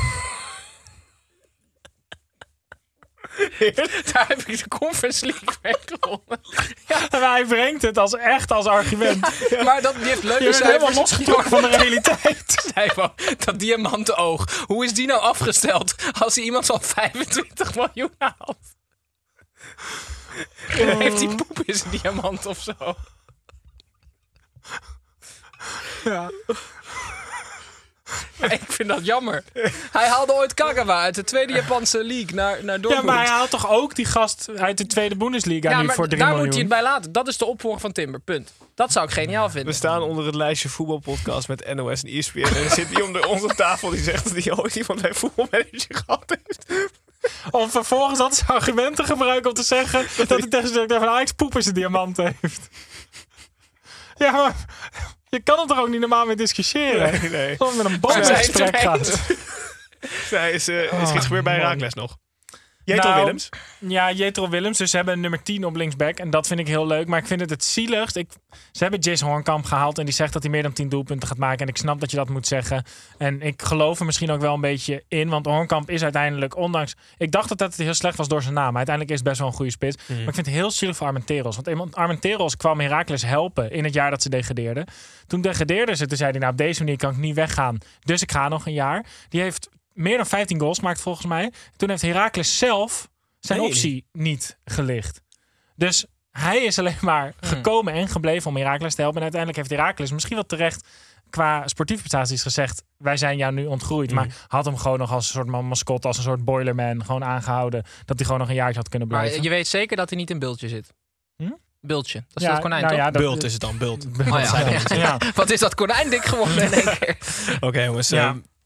Daar heb ik de Conference League mee gewonnen. En hij brengt het als echt als argument. Maar dat, die heeft Je leuke bent helemaal cijfers. losgetrokken van de realiteit. Nee, man, dat diamantenoog. Hoe is die nou afgesteld als hij iemand van 25 miljoen haalt? Heeft hij poep in zijn diamant of zo? Ja. Ik vind dat jammer. Hij haalde ooit Kagawa uit de tweede Japanse league naar, naar ja, Dortmund. maar hij haalt toch ook die gast uit de tweede Bundesliga Ja, nu voor 3 daar miljoen? moet hij het bij laten. Dat is de opvolger van Timber, punt. Dat zou ik geniaal We vinden. staan onder het lijstje voetbalpodcast met NOS en ESPN. En er zit die om de, onze tafel die zegt dat hij ooit iemand bij voetbalmanager gehad heeft. Om vervolgens dat als argument te gebruiken om te zeggen dat de technische directeur van Ajax poep in zijn diamant heeft. Ja, maar je kan er toch ook niet normaal mee discussiëren? Nee, nee. Het met een gaat. Hij is, eh, is Oh, iets gebeurd bij. Raakles nog. Jetro Nou, Willems. Ja, Jetro Willems. Dus ze hebben een nummer 10 op linksback. En dat vind ik heel leuk. Maar ik vind het het zieligst. Ik, ze hebben Jace Hornkamp gehaald. En die zegt dat hij meer dan 10 doelpunten gaat maken. En ik snap dat je dat moet zeggen. En ik geloof er misschien ook wel een beetje in. Want Hornkamp is uiteindelijk, ondanks... Ik dacht dat het heel slecht was door zijn naam. Maar uiteindelijk is het best wel een goede spits. Maar ik vind het heel zielig voor Armenteros. Want iemand- Armenteros kwam Heracles helpen in het jaar dat ze degradeerden. Toen degradeerden ze. Toen zei hij, nou op deze manier kan ik niet weggaan. Dus ik ga nog een jaar. Die heeft meer dan 15 goals gemaakt volgens mij. Toen heeft Heracles zelf zijn optie niet gelicht. Dus hij is alleen maar gekomen en gebleven om Heracles te helpen. En uiteindelijk heeft Heracles misschien wel terecht qua sportieve prestaties gezegd... wij zijn jou nu ontgroeid. Maar had hem gewoon nog als een soort man- mascotte, als een soort boilerman... gewoon aangehouden dat hij gewoon nog een jaartje had kunnen Maar blijven. je weet zeker dat hij niet in Bultje zit. Hm? Bultje. Dat is Ja, dat konijn, nou toch? ja, dat- Bult is het dan, Bult. Oh, ja. ja. Wat is dat konijn dik geworden in één keer? Oké jongens, Ja.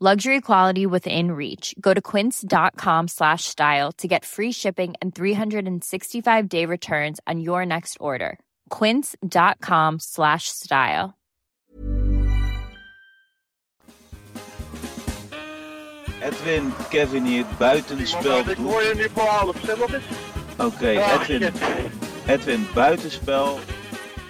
Luxury quality within reach. Go to quince.com slash style to get free shipping and 365 day returns on your next order. Quince.com slash style. Edwin, Kevin hier, buitenspel. Ik hoor je nu voor half, stem op eens. Oké, Edwin, Edwin, buitenspel.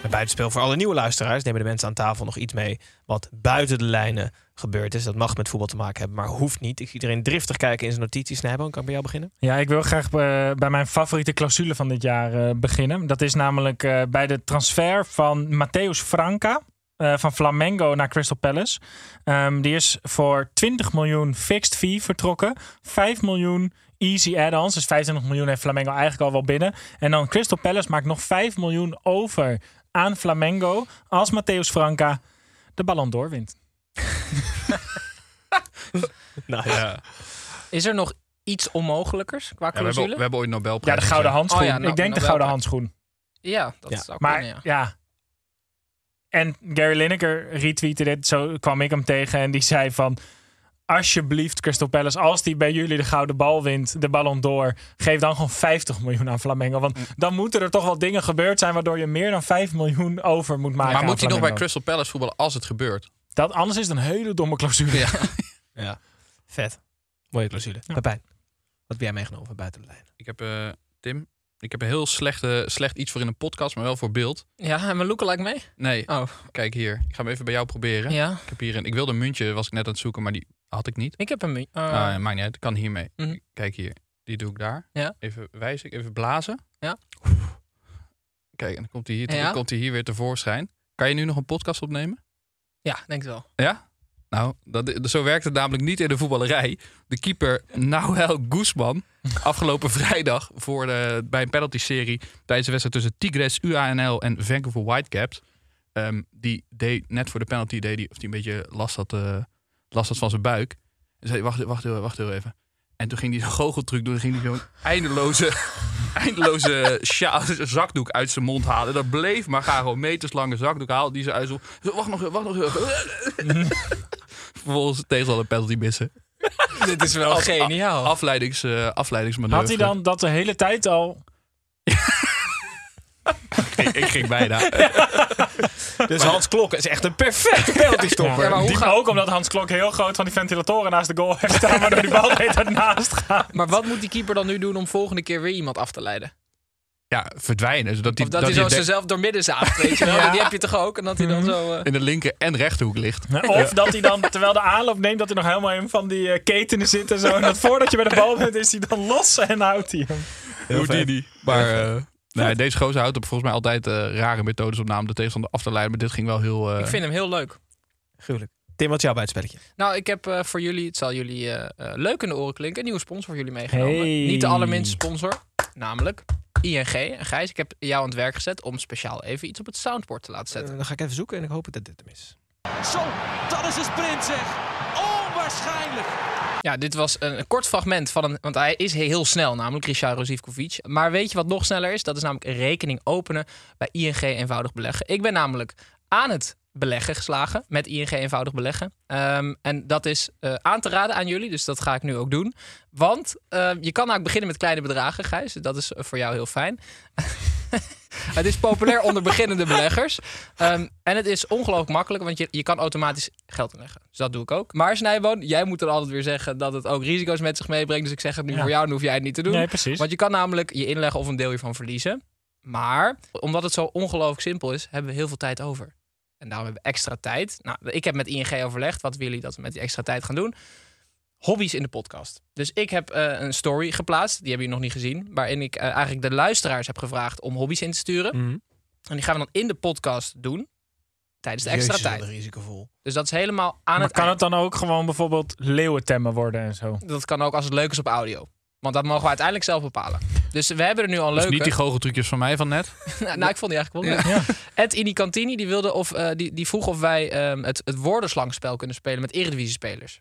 Bij buitenspel voor alle nieuwe luisteraars nemen de mensen aan tafel nog iets mee wat buiten de lijnen gebeurd is. Dat mag met voetbal te maken hebben, maar hoeft niet. Ik zie iedereen driftig kijken in zijn notities. Snijboom, kan ik bij jou beginnen? Ja, ik wil graag eh, bij mijn favoriete clausule van dit jaar eh, beginnen. Dat is namelijk eh, bij de transfer van Matthäus Franca. van Flamengo naar Crystal Palace. Ehm, die is voor 20 miljoen fixed fee vertrokken. 5 miljoen easy add-ons. Dus 25 miljoen heeft Flamengo eigenlijk al wel binnen. En dan Crystal Palace maakt nog 5 miljoen over aan Flamengo. Als Matthäus Franca de Ballon d'Or wint. Nou Ja. Is er nog iets onmogelijkers qua Ja, we, hebben, clausule? we hebben ooit Nobelprijs. Ja, de gouden handschoen. Oh ja, nou, ik denk de gouden handschoen. Ja, dat Ja. zou Maar kunnen, ja. ja. En Gary Lineker retweette dit. Zo kwam ik hem tegen. En die zei van... Alsjeblieft, Crystal Palace, als die bij jullie de gouden bal wint, de Ballon d'Or, geef dan gewoon 50 miljoen aan Flamengo. Want dan moeten er toch wel dingen gebeurd zijn waardoor je meer dan 5 miljoen over moet maken. Maar aan moet hij nog bij. Crystal Palace voetballen als het gebeurt? Dat, anders is het een hele domme clausule. Ja. Ja, vet. Mooie clausule. Pepijn, wat heb jij meegenomen van buiten de lijnen? Ik heb, eh, Tim, ik heb een heel slechte, slecht iets voor in een podcast, maar wel voor beeld. Ja, en mijn lookalike mee? Nee, Oh, kijk hier. Ik ga hem even bij jou proberen. ja. Ik heb hier een, ik wilde een muntje, was ik net aan het zoeken, maar die had ik niet. Ik heb een... mu- eh, Ah, maakt niet uit, ik kan hiermee. Mhm. Kijk hier, die doe ik daar. Ja. Even wijzen, even blazen. Ja. Kijk, en dan komt hij hier, Ja. komt hij hier weer tevoorschijn. Kan je nu nog een podcast opnemen? ja, denk het wel. Ja? Nou, dat, zo werkt het namelijk niet in de voetballerij. De keeper Noel Guzman, afgelopen vrijdag voor de, bij een penalty-serie tijdens de wedstrijd tussen Tigres, UANL en Vancouver Whitecaps. ehm, die deed net voor de penalty, deed die, of die een beetje last had, eh, last had van zijn buik. En zei, wacht, wacht, wacht heel even. En toen ging hij zo'n goocheltruc doen. Dan ging hij zo'n eindeloze, eindeloze sja- zakdoek uit zijn mond halen. Dat bleef maar gaan. Gewoon meterslange zakdoek halen. Die ze uit zo, wacht nog, wacht nog. even. Vervolgens tegenstander een penalty missen. Dit is wel geniaal. Afleidings, afleidingsmanoeuvre. Had hij dan dat de hele tijd al... ik, ik ging bijna. Dus Hans Klok is echt een perfecte penalty stopper. Ja, maar hoe Die, ook omdat Hans Klok heel groot van die ventilatoren naast de goal heeft staan, waardoor die bal tijd naast gaat. Maar wat moet die keeper dan nu doen om volgende keer weer iemand af te leiden? Ja, verdwijnen. Zodat die, Of dat, hij zo die zichzelf door midden zaagt, weet je wel? Ja. Die heb je toch ook? En dat hij dan zo... eh, in de linker en rechterhoek ligt. Of dat hij dan, terwijl de aanloop neemt, dat hij nog helemaal in van die eh, ketenen zit en zo. En dat voordat je bij de bal bent, is hij dan los en houdt hij hem. Houdini. Maar eh, nee, deze gozer houdt op volgens mij altijd eh, rare methodes op naam de tegenstander af te leiden. Maar dit ging wel heel... eh, Ik vind hem heel leuk. Gruwelijk. Tim, wat is jouw buitenspelletje? Nou, ik heb eh, voor jullie, het zal jullie leuk in de oren klinken, een nieuwe sponsor voor jullie meegenomen. Hey. Niet de allerminste sponsor, namelijk ING. En Gijs, ik heb jou aan het werk gezet om speciaal even iets op het soundboard te laten zetten. dan ga ik even zoeken en ik hoop dat dit hem is. Zo, dat is een sprint zeg. Onwaarschijnlijk. Ja, dit was een, kort fragment van een. Want hij is heel snel, namelijk Richard Rozivkovic. Maar weet je wat nog sneller is? Dat is namelijk een rekening openen bij ING eenvoudig beleggen. Ik ben namelijk aan het beleggen geslagen met ING eenvoudig beleggen. Ehm, en dat is eh, aan te raden aan jullie, dus dat ga ik nu ook doen. Want eh, je kan eigenlijk beginnen met kleine bedragen, Gijs. Dat is voor jou heel fijn. het is populair onder beginnende beleggers. Ehm, en het is ongelooflijk makkelijk, want je, je kan automatisch geld inleggen. Dus dat doe ik ook. Maar Snijboon, jij moet dan altijd weer zeggen dat het ook risico's met zich meebrengt. Dus ik zeg het nu Ja. voor jou, dan hoef jij het niet te doen. Nee, precies. Want je kan namelijk je inleggen of een deel hiervan verliezen. Maar omdat het zo ongelooflijk simpel is, hebben we heel veel tijd over. En daarom hebben we extra tijd. Nou, ik heb met ING overlegd. Wat willen jullie dat we met die extra tijd gaan doen? Hobby's in de podcast. Dus ik heb eh, een story geplaatst. Die hebben jullie nog niet gezien. Waarin ik eh, eigenlijk de luisteraars heb gevraagd om hobby's in te sturen. En die gaan we dan in de podcast doen. Tijdens de extra Jezus, tijd. een risicovol. Dus dat is helemaal aan Maar het kan eind. het dan ook gewoon bijvoorbeeld leeuwentemmen worden en zo? Dat kan ook als het leuk is op audio. Want dat mogen we uiteindelijk zelf bepalen. Dus we hebben er nu al Dus leuke. niet die goocheltrucjes van mij van net. nou, nou, ik vond die eigenlijk wel leuk. Ed Ini Cantini die, wilde of, eh, die, die vroeg of wij ehm, het, het woordenslangspel kunnen spelen met Eredivisie-spelers.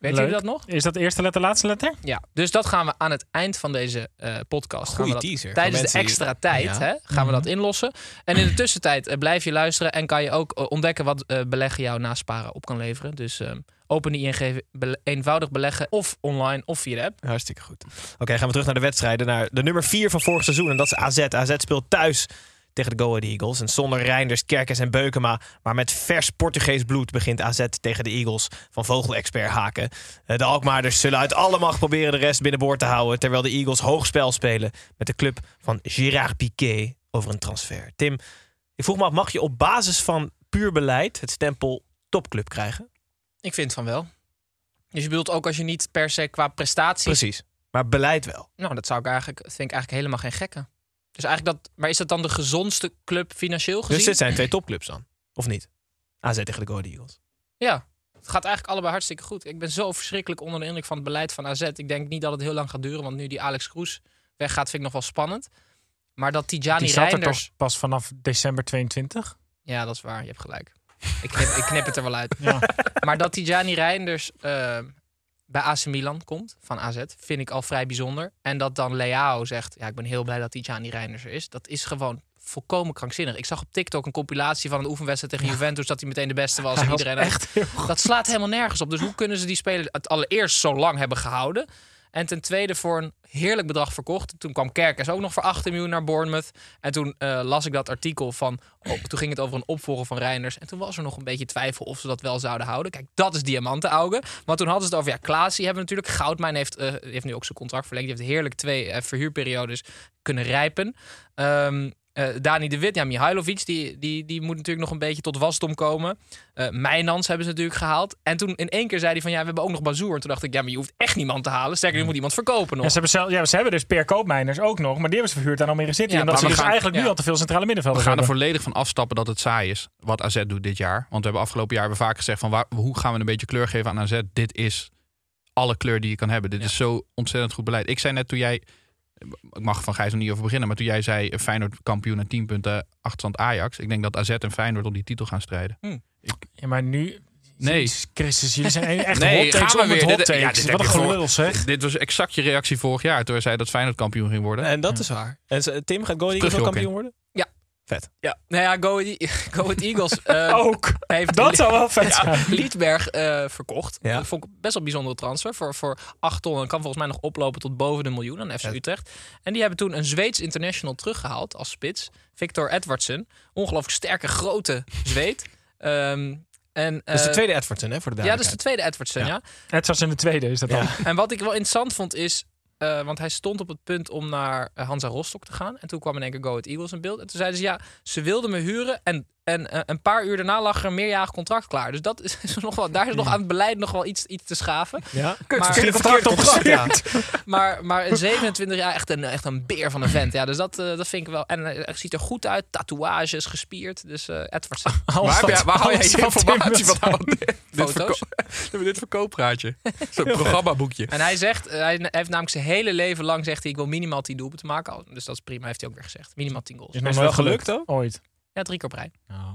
Weet jullie dat nog? Is dat eerste letter, laatste letter? Ja, dus dat gaan we aan het eind van deze eh, podcast. gaan Goeie we dat, teaser Tijdens de die- extra tijd Ja. hè, gaan we dat inlossen. En in de tussentijd eh, blijf je luisteren en kan je ook eh, ontdekken wat eh, beleggen jouw nasparen op kan leveren. Dus ehm, open die ING eenvoudig beleggen of online of via de app. Hartstikke goed. Oké, gaan we terug naar de wedstrijden. Naar de nummer 4 van vorig seizoen. En dat is AZ. AZ speelt thuis tegen de Go Ahead Eagles. En zonder Reinders, Kerkers en Beukema. Maar met vers Portugees bloed begint AZ tegen de Eagles van Vogelexpert Haken. Eh, De Alkmaarders zullen uit alle macht proberen de rest binnenboord te houden. Terwijl de Eagles hoog spel spelen met de club van Gérard Piqué over een transfer. Tim, ik vroeg me af, mag je op basis van puur beleid het stempel topclub krijgen? Ik vind van wel. Dus je bedoelt ook als je niet per se qua prestaties... Precies. Maar beleid wel. Nou, dat zou ik eigenlijk, vind ik eigenlijk helemaal geen gekke. Dus eigenlijk dat, maar is dat dan de gezondste club financieel gezien? Dus dit zijn twee topclubs dan? Of niet? AZ tegen de Go Eagles. Ja, het gaat eigenlijk allebei hartstikke goed. Ik ben zo verschrikkelijk onder de indruk van het beleid van AZ. Ik denk niet dat het heel lang gaat duren, want nu die Alex Kroes weggaat, vind ik nog wel spannend. Maar dat Tijani Die zat er Reinders... toch pas vanaf december 22? Ja, dat is waar. Je hebt gelijk. Ik knip, ik knip het er wel uit. Ja. Maar dat Tijani Reinders eh, bij AC Milan komt, van AZ, vind ik al vrij bijzonder. En dat dan Leao zegt, ja, ik ben heel blij dat Tijani Reinders er is. Dat is gewoon volkomen krankzinnig. Ik zag op TikTok een compilatie van een oefenwedstrijd tegen Juventus... dat hij meteen de beste was. Hij en was iedereen echt. Dat slaat helemaal nergens op. Dus hoe kunnen ze die speler het allereerst zo lang hebben gehouden... En ten tweede voor een heerlijk bedrag verkocht. Toen kwam Kerkers ook nog voor 18 miljoen naar Bournemouth. En toen eh, las ik dat artikel van... Oh, toen ging het over een opvolger van Reinders. En toen was er nog een beetje twijfel of ze dat wel zouden houden. Kijk, dat is diamantenauge. Maar toen hadden ze het over... Ja, Klaasie hebben natuurlijk. Goudmijn heeft, eh, heeft nu ook zijn contract verlengd. Die heeft heerlijk twee eh, verhuurperiodes kunnen rijpen. Ehm, eh, Dani de Wit, ja, Mihailovic, die, die, die moet natuurlijk nog een beetje tot wasdom komen. Eh Mijnans hebben ze natuurlijk gehaald. En toen in één keer zei hij van, ja, we hebben ook nog Bazoer. En toen dacht ik, ja, maar je hoeft echt niemand te halen. Sterker, je moet iemand verkopen nog. Ja, ze, hebben zelf, ja, ze hebben dus Per Koopmeiners ook nog, maar die hebben ze verhuurd aan Almere City. Ja, omdat maar ze we dus gaan- eigenlijk nu al te veel centrale We middenvelders gaan er volledig van afstappen dat het saai is. Wat AZ doet dit jaar. Want we hebben afgelopen jaar hebben we vaak gezegd van waar, hoe gaan we een beetje kleur geven aan AZ. Dit is alle kleur die je kan hebben. Dit is zo ontzettend goed beleid. Ik zei net toen jij, ik mag van Gijs nog niet over beginnen, maar toen jij zei eh, Feyenoord kampioen en 10 punten achterstand Ajax. Ik denk dat AZ en Feyenoord om die titel gaan strijden. Ja, maar nu... Nee. Christus, jullie zijn echt Nee, hot takes gaan we weer. hot Dit- ja, dit Wat een gelul zeg. Dit was exact je reactie vorig jaar toen hij zei dat Feyenoord kampioen ging worden. En dat is waar. En Tim, gaat Go Ahead Eagles ook Terugjokken. kampioen worden? Ja. Vet. Ja, nou ja, Go Ahead, Go Ahead Eagles eh, Ook. heeft Dat zou wel vet ja, zijn. Liedberg eh, verkocht. Ja. Dat vond ik best wel een bijzondere transfer. Voor, voor 8 ton en kan volgens mij nog oplopen tot boven de miljoen aan FC Ja. Utrecht. En die hebben toen een Zweeds international teruggehaald als spits. Victor Edwardsen. Ongelooflijk sterke, grote Zweed. Ehm, en, Dat is de eh, tweede Edwardson, hè, voor de Ja, dat is de tweede Edwardsen, ja. Het was in de tweede, is dat Ja. dan? En wat ik wel interessant vond is... eh, want hij stond op het punt om naar eh, Hansa Rostock te gaan. En toen kwam in één keer Go Ahead Eagles in beeld. En toen zeiden ze, ja, ze wilden me huren. En, en eh, een paar uur daarna lag er een meerjarig contract klaar. Dus dat is, is nog wel, daar is nog aan het beleid nog wel iets, iets te schaven. Ja. Maar- een contract verkeerd contract, ja. Maar, maar een 27 jaar echt een, echt een beer van een vent. Ja, dus dat, eh, dat vind ik wel. En eh, hij ziet er goed uit. Tatoeages, gespierd. Dus eh. Alles Waar, jij- waar haal jij je informatie van? Dit, Foto's. verko- dit verkooppraatje. Zo'n programmaboekje. En hij zegt, eh, hij heeft namelijk zijn hele leven lang zegt hij, ik wil minimaal 10 doelpunten maken. Dus dat is prima, heeft hij ook weer gezegd. Minimaal 10 goals. Is Is nog wel gelukt, hoor? Ooit. Ja, drie keer op rij.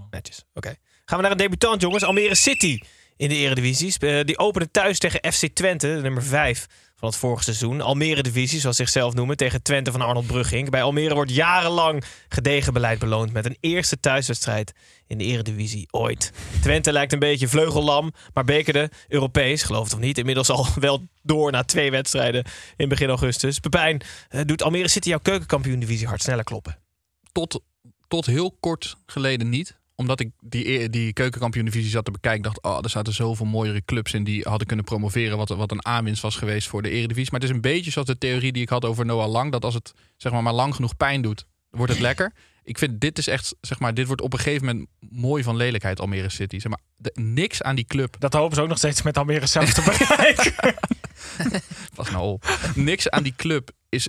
Netjes. Oké. Gaan we naar een debutant, jongens. Almere City in de Eredivisie. Eh, Die openen thuis tegen FC Twente, de nummer 5 van het vorige seizoen. Almere Divisie, zoals ze zichzelf noemen, tegen Twente van Arnold Brugging. Bij Almere wordt jarenlang gedegen beleid beloond met een eerste thuiswedstrijd in de Eredivisie ooit. Twente lijkt een beetje vleugellam, maar bekerde Europees, geloof het of niet, inmiddels al wel door na twee wedstrijden in begin augustus. Pepijn, eh, doet Almere City jouw keukenkampioen-divisie hard sneller kloppen? tot, tot heel kort geleden niet. Omdat ik die, die keukenkampioen-divisie zat te bekijken. dacht, oh, er zaten zoveel mooiere clubs in die hadden kunnen promoveren. Wat, wat een aanwinst was geweest voor de eredivisie. Maar het is een beetje zoals de theorie die ik had over Noah Lang. Dat als het zeg maar, maar lang genoeg pijn doet, wordt het lekker. Ik vind dit is echt, zeg maar, dit wordt op een gegeven moment mooi van lelijkheid Almere City. Zeg maar, de- niks aan die club. Dat hopen ze ook nog steeds met Almere zelf te bereiken. Pas nou op. Niks aan die club is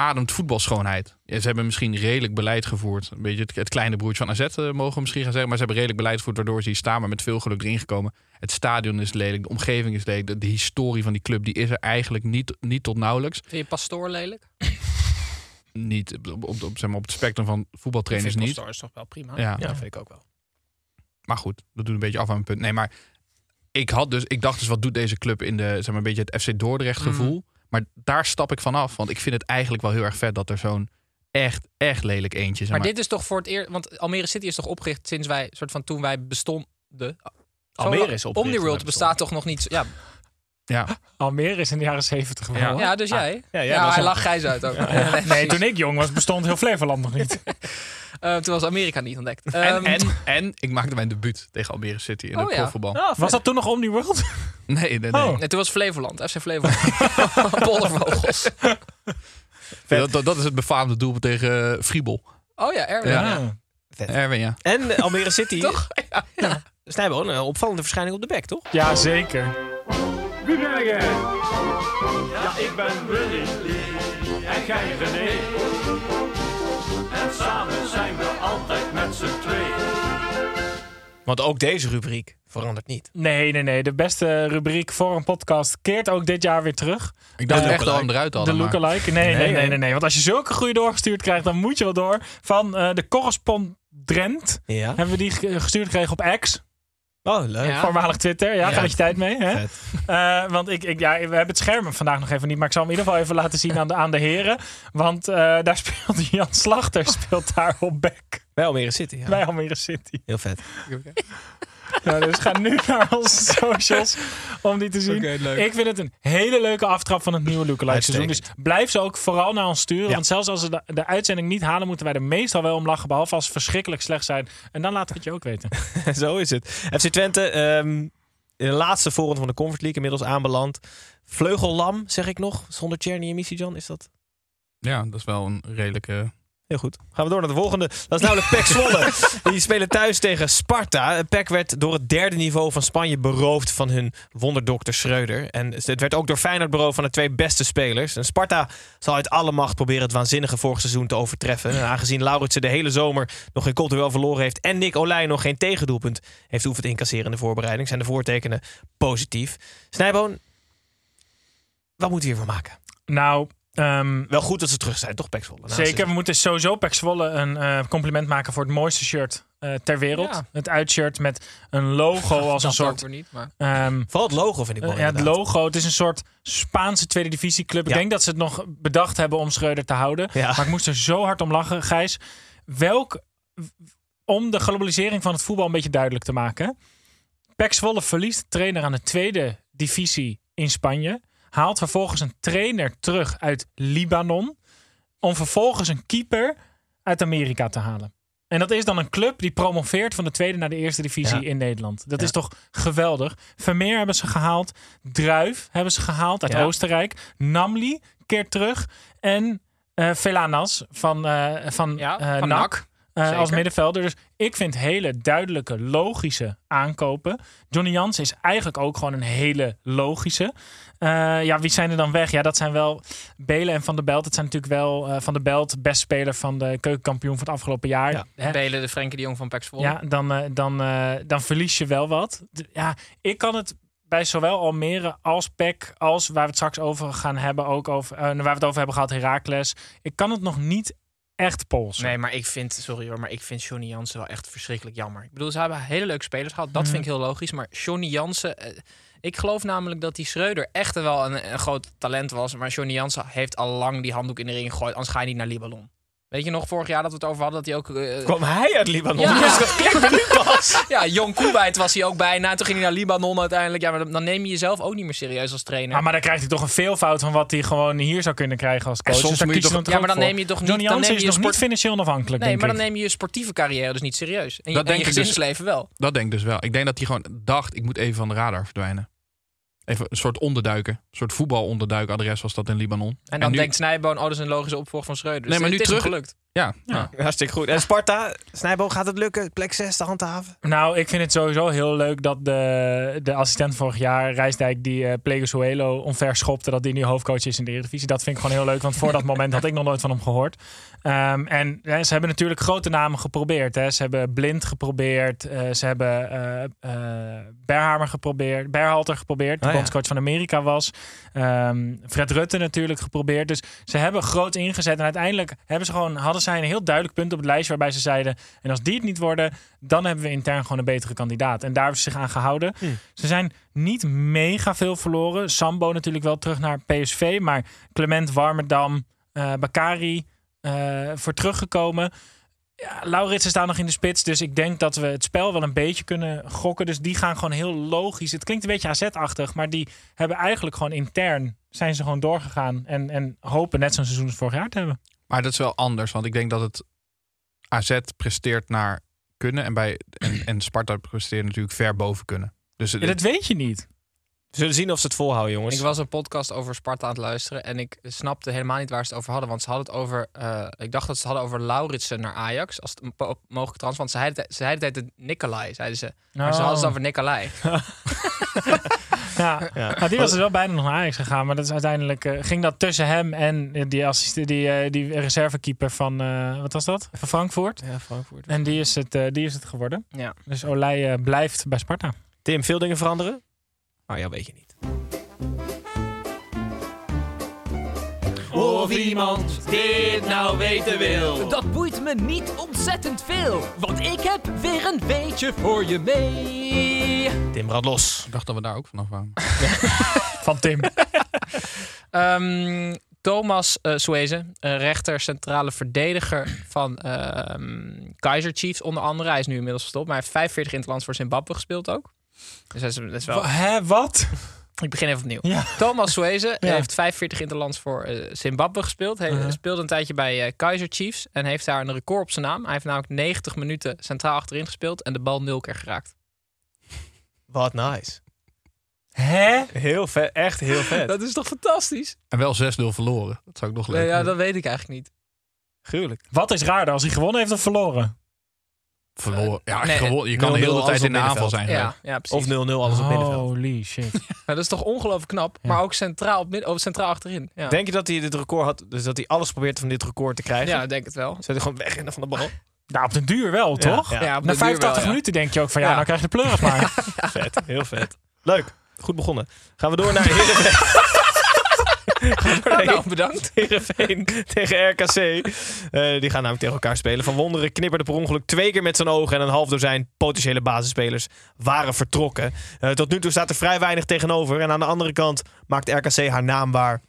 ademt voetbalschoonheid. Ja, ze hebben misschien redelijk beleid gevoerd. Een beetje het, het kleine broertje van AZ eh, mogen we misschien gaan zeggen. Maar ze hebben redelijk beleid gevoerd waardoor ze hier staan. Maar met veel geluk erin gekomen. Het stadion is lelijk. De omgeving is lelijk. De, de historie van die club die is er eigenlijk niet, niet tot nauwelijks. Vind je Pastoor lelijk? niet. Op, op, op, zeg maar, op het spectrum van voetbaltrainers niet. Star is toch wel prima. Ja. ja, vind ik ook wel. Maar goed, dat doet een beetje af aan mijn punt. Nee, maar ik had dus, ik dacht dus, wat doet deze club in de, zeg maar, een beetje het FC Dordrecht gevoel. Maar daar stap ik vanaf, want ik vind het eigenlijk wel heel erg vet dat er zo'n echt, echt lelijk eentje. Zeg Maar dit is toch voor het eerst, want Almere City is toch opgericht sinds wij, soort van toen wij bestonden. Almere is opgericht Omniworld bestaat toch nog niet. Ja, Ja, Almere is in de jaren zeventig Ja. ja dus jij. ja, Ja, jij was hij lag Gijs uit ook. Nee, toen ik jong was, bestond heel Flevoland nog niet. Eh, toen was Amerika niet ontdekt. en, Ehm, en, en ik maakte mijn debuut tegen Almere City in Oh, het ja. profvoetbal. Ah, Was dat toen nog Omniworld? Nee, nee, nee. Oh. nee, toen was Flevoland, FC Flevoland. Poldervogels. Dat, dat, dat is het befaamde doel tegen uh, Friebel. Oh ja, Erwin. Ja. Ja. Erwin, ja. En Almere City. Toch? Ja, ja. Snijboon, een opvallende verschijning op de bek, toch? Ja, zeker. Wie ben jij? Ja, ik ben Willy en jij René. En samen zijn we altijd met z'n twee. Want ook deze rubriek verandert niet. Nee, nee, nee. De beste rubriek voor een podcast keert ook dit jaar weer terug. Ik dacht echt hem eruit De hadden. maar- lookalike. Nee, nee, Nee, nee, nee. Want als je zulke goede doorgestuurd krijgt, dan moet je wel door. Van eh, de correspondent Ja. hebben we die ge- gestuurd gekregen op X. Oh, leuk. Ja. Voormalig Twitter. Ja, Ja. ga met je tijd mee. Hè? Vet. Eh, want ik, ik, ja, we hebben het scherm vandaag nog even niet. Maar ik zal hem in ieder geval even laten zien aan de, aan de heren. Want eh, daar speelt Jan Slachter speelt daar op back. Bij Almere City, ja. Bij Almere City. Heel vet. Ja, dus ga nu naar onze socials om die te zien. Ik vind het een hele leuke aftrap van het nieuwe Lookalike seizoen. Dus blijf ze ook vooral naar ons sturen. Ja. Want zelfs als ze de, de uitzending niet halen, moeten wij er meestal wel om lachen. Behalve als ze verschrikkelijk slecht zijn. En dan laten we het je ook weten. Zo is het. FC Twente, ehm, in de laatste voorronde van de Conference League inmiddels aanbeland. Vleugellam, zeg ik nog, zonder Czerny en Misijan. Is dat Ja, dat is wel een redelijke... Heel goed. Gaan we door naar de volgende. Dat is namelijk PEC Zwolle. Die spelen thuis tegen Sparta. PEC werd door het derde niveau van Spanje beroofd van hun wonderdokter Schreuder. En het werd ook door Feyenoord beroofd van de twee beste spelers. En Sparta zal uit alle macht proberen het waanzinnige vorig seizoen te overtreffen. En aangezien Lauritsen de hele zomer nog geen cultueel verloren heeft... en Nick Olij nog geen tegendoelpunt heeft hoeven te incasseren in de voorbereiding... zijn de voortekenen positief. Snijboon, wat moeten we hiervan maken? Nou, ehm, Wel goed dat ze terug zijn, toch PEC Zwolle? Nou, zeker. We moeten sowieso Pek Zwolle een eh, compliment maken voor het mooiste shirt eh, ter wereld. Ja. Het uitshirt met een logo als een soort... niet, maar... ehm, Vooral het logo vind ik mooi. Eh, ja, het logo. Het is een soort Spaanse tweede divisieclub. Ik Ja. denk dat ze het nog bedacht hebben om Schreuder te houden. Ja. Maar ik moest er zo hard om lachen, Gijs. Welk, om de globalisering van het voetbal een beetje duidelijk te maken. Pek Zwolle verliest de trainer aan de tweede divisie in Spanje. Haalt vervolgens een trainer terug uit Libanon. Om vervolgens een keeper uit Amerika te halen. En dat is dan een club die promoveert van de tweede naar de eerste divisie Ja. in Nederland. Dat Ja. is toch geweldig. Vermeer hebben ze gehaald. Druif hebben ze gehaald uit Ja. Oostenrijk. Namli keert terug. En eh Velanas van, eh van, Ja, eh, van NAC. NAC. Eh, als middenvelder. Dus ik vind hele duidelijke, logische aankopen. Johnny Jans is eigenlijk ook gewoon een hele logische. Eh, ja, wie zijn er dan weg? Ja, dat zijn wel Belen en Van der Belt. Het zijn natuurlijk wel eh, Van der Belt, best speler van de keukenkampioen van het afgelopen jaar. Ja. Hè? Belen, de Frenkie de Jong van Zwolle. Ja, dan, dan, dan verlies je wel wat. D- Ja, ik kan het bij zowel Almere als PEC, als waar we het straks over gaan hebben, ook over, eh, waar we het over hebben gehad, Heracles. Ik kan het nog niet echt polsen. Nee, maar ik vind, sorry hoor, maar ik vind Johnny Jansen wel echt verschrikkelijk jammer. Ik bedoel, ze hebben hele leuke spelers gehad. Dat Mhm. vind ik heel logisch. Maar Johnny Jansen, eh, ik geloof namelijk dat die Schreuder echt wel een, een groot talent was. Maar Johnny Jansen heeft al lang die handdoek in de ring gegooid. Anders ga je niet naar Libanon. Weet je nog, vorig jaar dat we het over hadden, dat hij ook... eh, Kwam hij uit Libanon? Ja. Dus dat klinkt me nu pas. ja, Jong Koewijd was hij ook bijna. Toen ging hij naar Libanon uiteindelijk. Ja, maar dan- neem je jezelf ook niet meer serieus als trainer. Ah, maar dan krijgt hij toch een veelvoud van wat hij gewoon hier zou kunnen krijgen als coach. En soms Dus moet je toch- Ja, maar dan neem je toch niet- Johnny dan neem is je nog sport- niet financieel onafhankelijk, nee, denk maar dan ik. neem je je sportieve carrière dus niet serieus. En je, Dat en je denk ik dus. gezinsleven wel. Dat denk ik dus wel. Ik denk dat hij gewoon dacht, ik moet even van de radar verdwijnen. Even een soort onderduiken. Een soort voetbalonderduikadres was dat in Libanon. En dan nu- denkt Snijboon, oh, dat is een logische opvolger van Schreuder. Nee, Dus maar het nu terug- gelukt. Ja, Ja. Hartstikke goed. En Sparta, Snijboom, gaat het lukken? Plek 6 te handhaven? Nou, ik vind het sowieso heel leuk dat de, de assistent vorig jaar, Rijsdijk, die uh, Plegosuelo omver schopte, dat die nu hoofdcoach is in de Eredivisie. Dat vind ik gewoon heel leuk, want voor dat moment had ik nog nooit van hem gehoord. Um, en ja, ze hebben natuurlijk grote namen geprobeerd. Hè. Ze hebben Blind geprobeerd, uh, ze hebben uh, Berhamer geprobeerd, Berhalter geprobeerd, de Oh, ja. bondscoach van Amerika was. Um, Fred Rutte natuurlijk geprobeerd. Dus ze hebben groot ingezet en uiteindelijk hebben ze gewoon, hadden zij een heel duidelijk punt op het lijstje waarbij ze zeiden, en als die het niet worden, dan hebben we intern gewoon een betere kandidaat. En daar hebben ze zich aan gehouden. Hm. Ze zijn niet mega veel verloren. Sambo natuurlijk wel terug naar PSV, maar Clement Warmerdam, uh, Bakari uh, voor teruggekomen. Ja, Laurits is daar nog in de spits, dus ik denk dat we het spel wel een beetje kunnen gokken. Dus die gaan gewoon heel logisch. Het klinkt een beetje AZ-achtig, maar die hebben eigenlijk gewoon intern zijn ze gewoon doorgegaan en, en hopen net zo'n seizoen als vorig jaar te hebben. Maar dat is wel anders, want ik denk dat het AZ presteert naar kunnen en, bij, en, en Sparta presteert natuurlijk ver boven kunnen. Dus dat weet je niet. We zullen zien of ze het volhouden, jongens. Ik was een podcast over Sparta aan het luisteren en ik snapte helemaal niet waar ze het over hadden. Want ze hadden het over, uh, ik dacht dat ze het hadden over Lauritsen naar Ajax als het een mogelijke trans. Want ze zeiden, ze zeiden het Nicolai, zeiden ze. Maar Oh. ze hadden het over Nicolai. ja, ja. Nou, die was dus wel bijna nog naar Ajax gegaan, maar dat is uiteindelijk uh, ging dat tussen hem en die assistent, die, uh, die reservekeeper van uh, wat was dat? Van Frankfurt. Ja, Frankfurt. En die is het, die is het geworden. Ja. Dus Olij blijft bij Sparta. Tim, veel dingen veranderen? Oh ja, weet je niet. Of iemand dit nou weten wil. Dat boeit me niet ontzettend veel, want ik heb weer een weetje voor je mee. Tim brand los. Ik dacht dat we daar ook vanaf waren. Van Tim. um, Thomas uh, Sueze, uh, rechter, centrale verdediger van uh, Kaiser Chiefs onder andere. Hij is nu inmiddels gestopt, maar hij heeft 45 interlands voor Zimbabwe gespeeld ook. Dus dat is, dat is wel... Hè, wat? Ik begin even opnieuw. Ja. Thomas Sueze ja. heeft 45 interlands voor uh, Zimbabwe gespeeld. Hij uh-huh. speelde een tijdje bij uh, Kaiser Chiefs en heeft daar een record op zijn naam. Hij heeft namelijk 90 minuten centraal achterin gespeeld en de bal nul keer geraakt. Wat nice. Hè? Heel vet, echt heel vet. dat is toch fantastisch? En wel 6-0 verloren. Dat zou ik nog leuk nee, Ja, dat weet ik eigenlijk niet. Gruwelijk. Wat is raarder, als hij gewonnen heeft of verloren? Verloren. Ja, nee, gewonnen. Je kan de hele tijd in de aanval zijn. Ja, ja, of 0-0 alles op middenveld. Holy shit. nou, dat is toch ongelooflijk knap. Ja. Maar ook centraal, op midden, centraal achterin. Ja. Denk je dat hij dit record had, dus dat hij alles probeert van dit record te krijgen? Ja, denk het wel. Zet hij gewoon weg in van de bal? Nou, op de duur wel, toch? Ja, ja op Na de 85 wel, minuten denk je ook van ja, nou krijg je de pleuris maar. vet, heel vet. Leuk, goed begonnen. Gaan we door naar Heerenveen. Nou, bedankt. Heerenveen tegen RKC. Uh, die gaan namelijk tegen elkaar spelen. Van Wonderen knipperde per ongeluk twee keer met zijn ogen... en een half dozijn potentiële basisspelers waren vertrokken. Uh, tot nu toe staat er vrij weinig tegenover. En aan de andere kant maakt RKC haar naam waar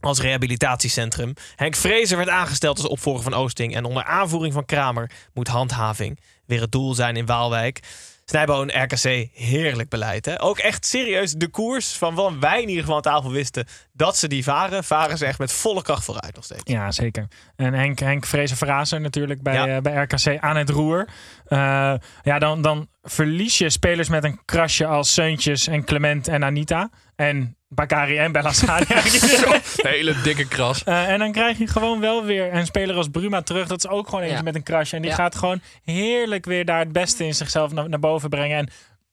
als rehabilitatiecentrum. Henk Vrezer werd aangesteld als opvolger van Oosting... en onder aanvoering van Kramer moet handhaving weer het doel zijn in Waalwijk... Snijboon, RKC, heerlijk beleid. Hè? Ook echt serieus de koers van wat wij in ieder geval aan tafel wisten dat ze die varen. Varen ze echt met volle kracht vooruit nog steeds. Ja, zeker. En Henk, Henk Vrezer Verrazer natuurlijk bij, ja. uh, bij RKC aan het roer. Uh, ja, dan, dan verlies je spelers met een krasje als Seuntjes en Clement en Anita. En Bakari en Bellassani. hele dikke kras. Uh, en dan krijg je gewoon wel weer een speler als Bruma terug. Dat is ook gewoon eentje ja. met een krasje. En die ja. gaat gewoon heerlijk weer daar het beste in zichzelf naar, naar boven brengen. En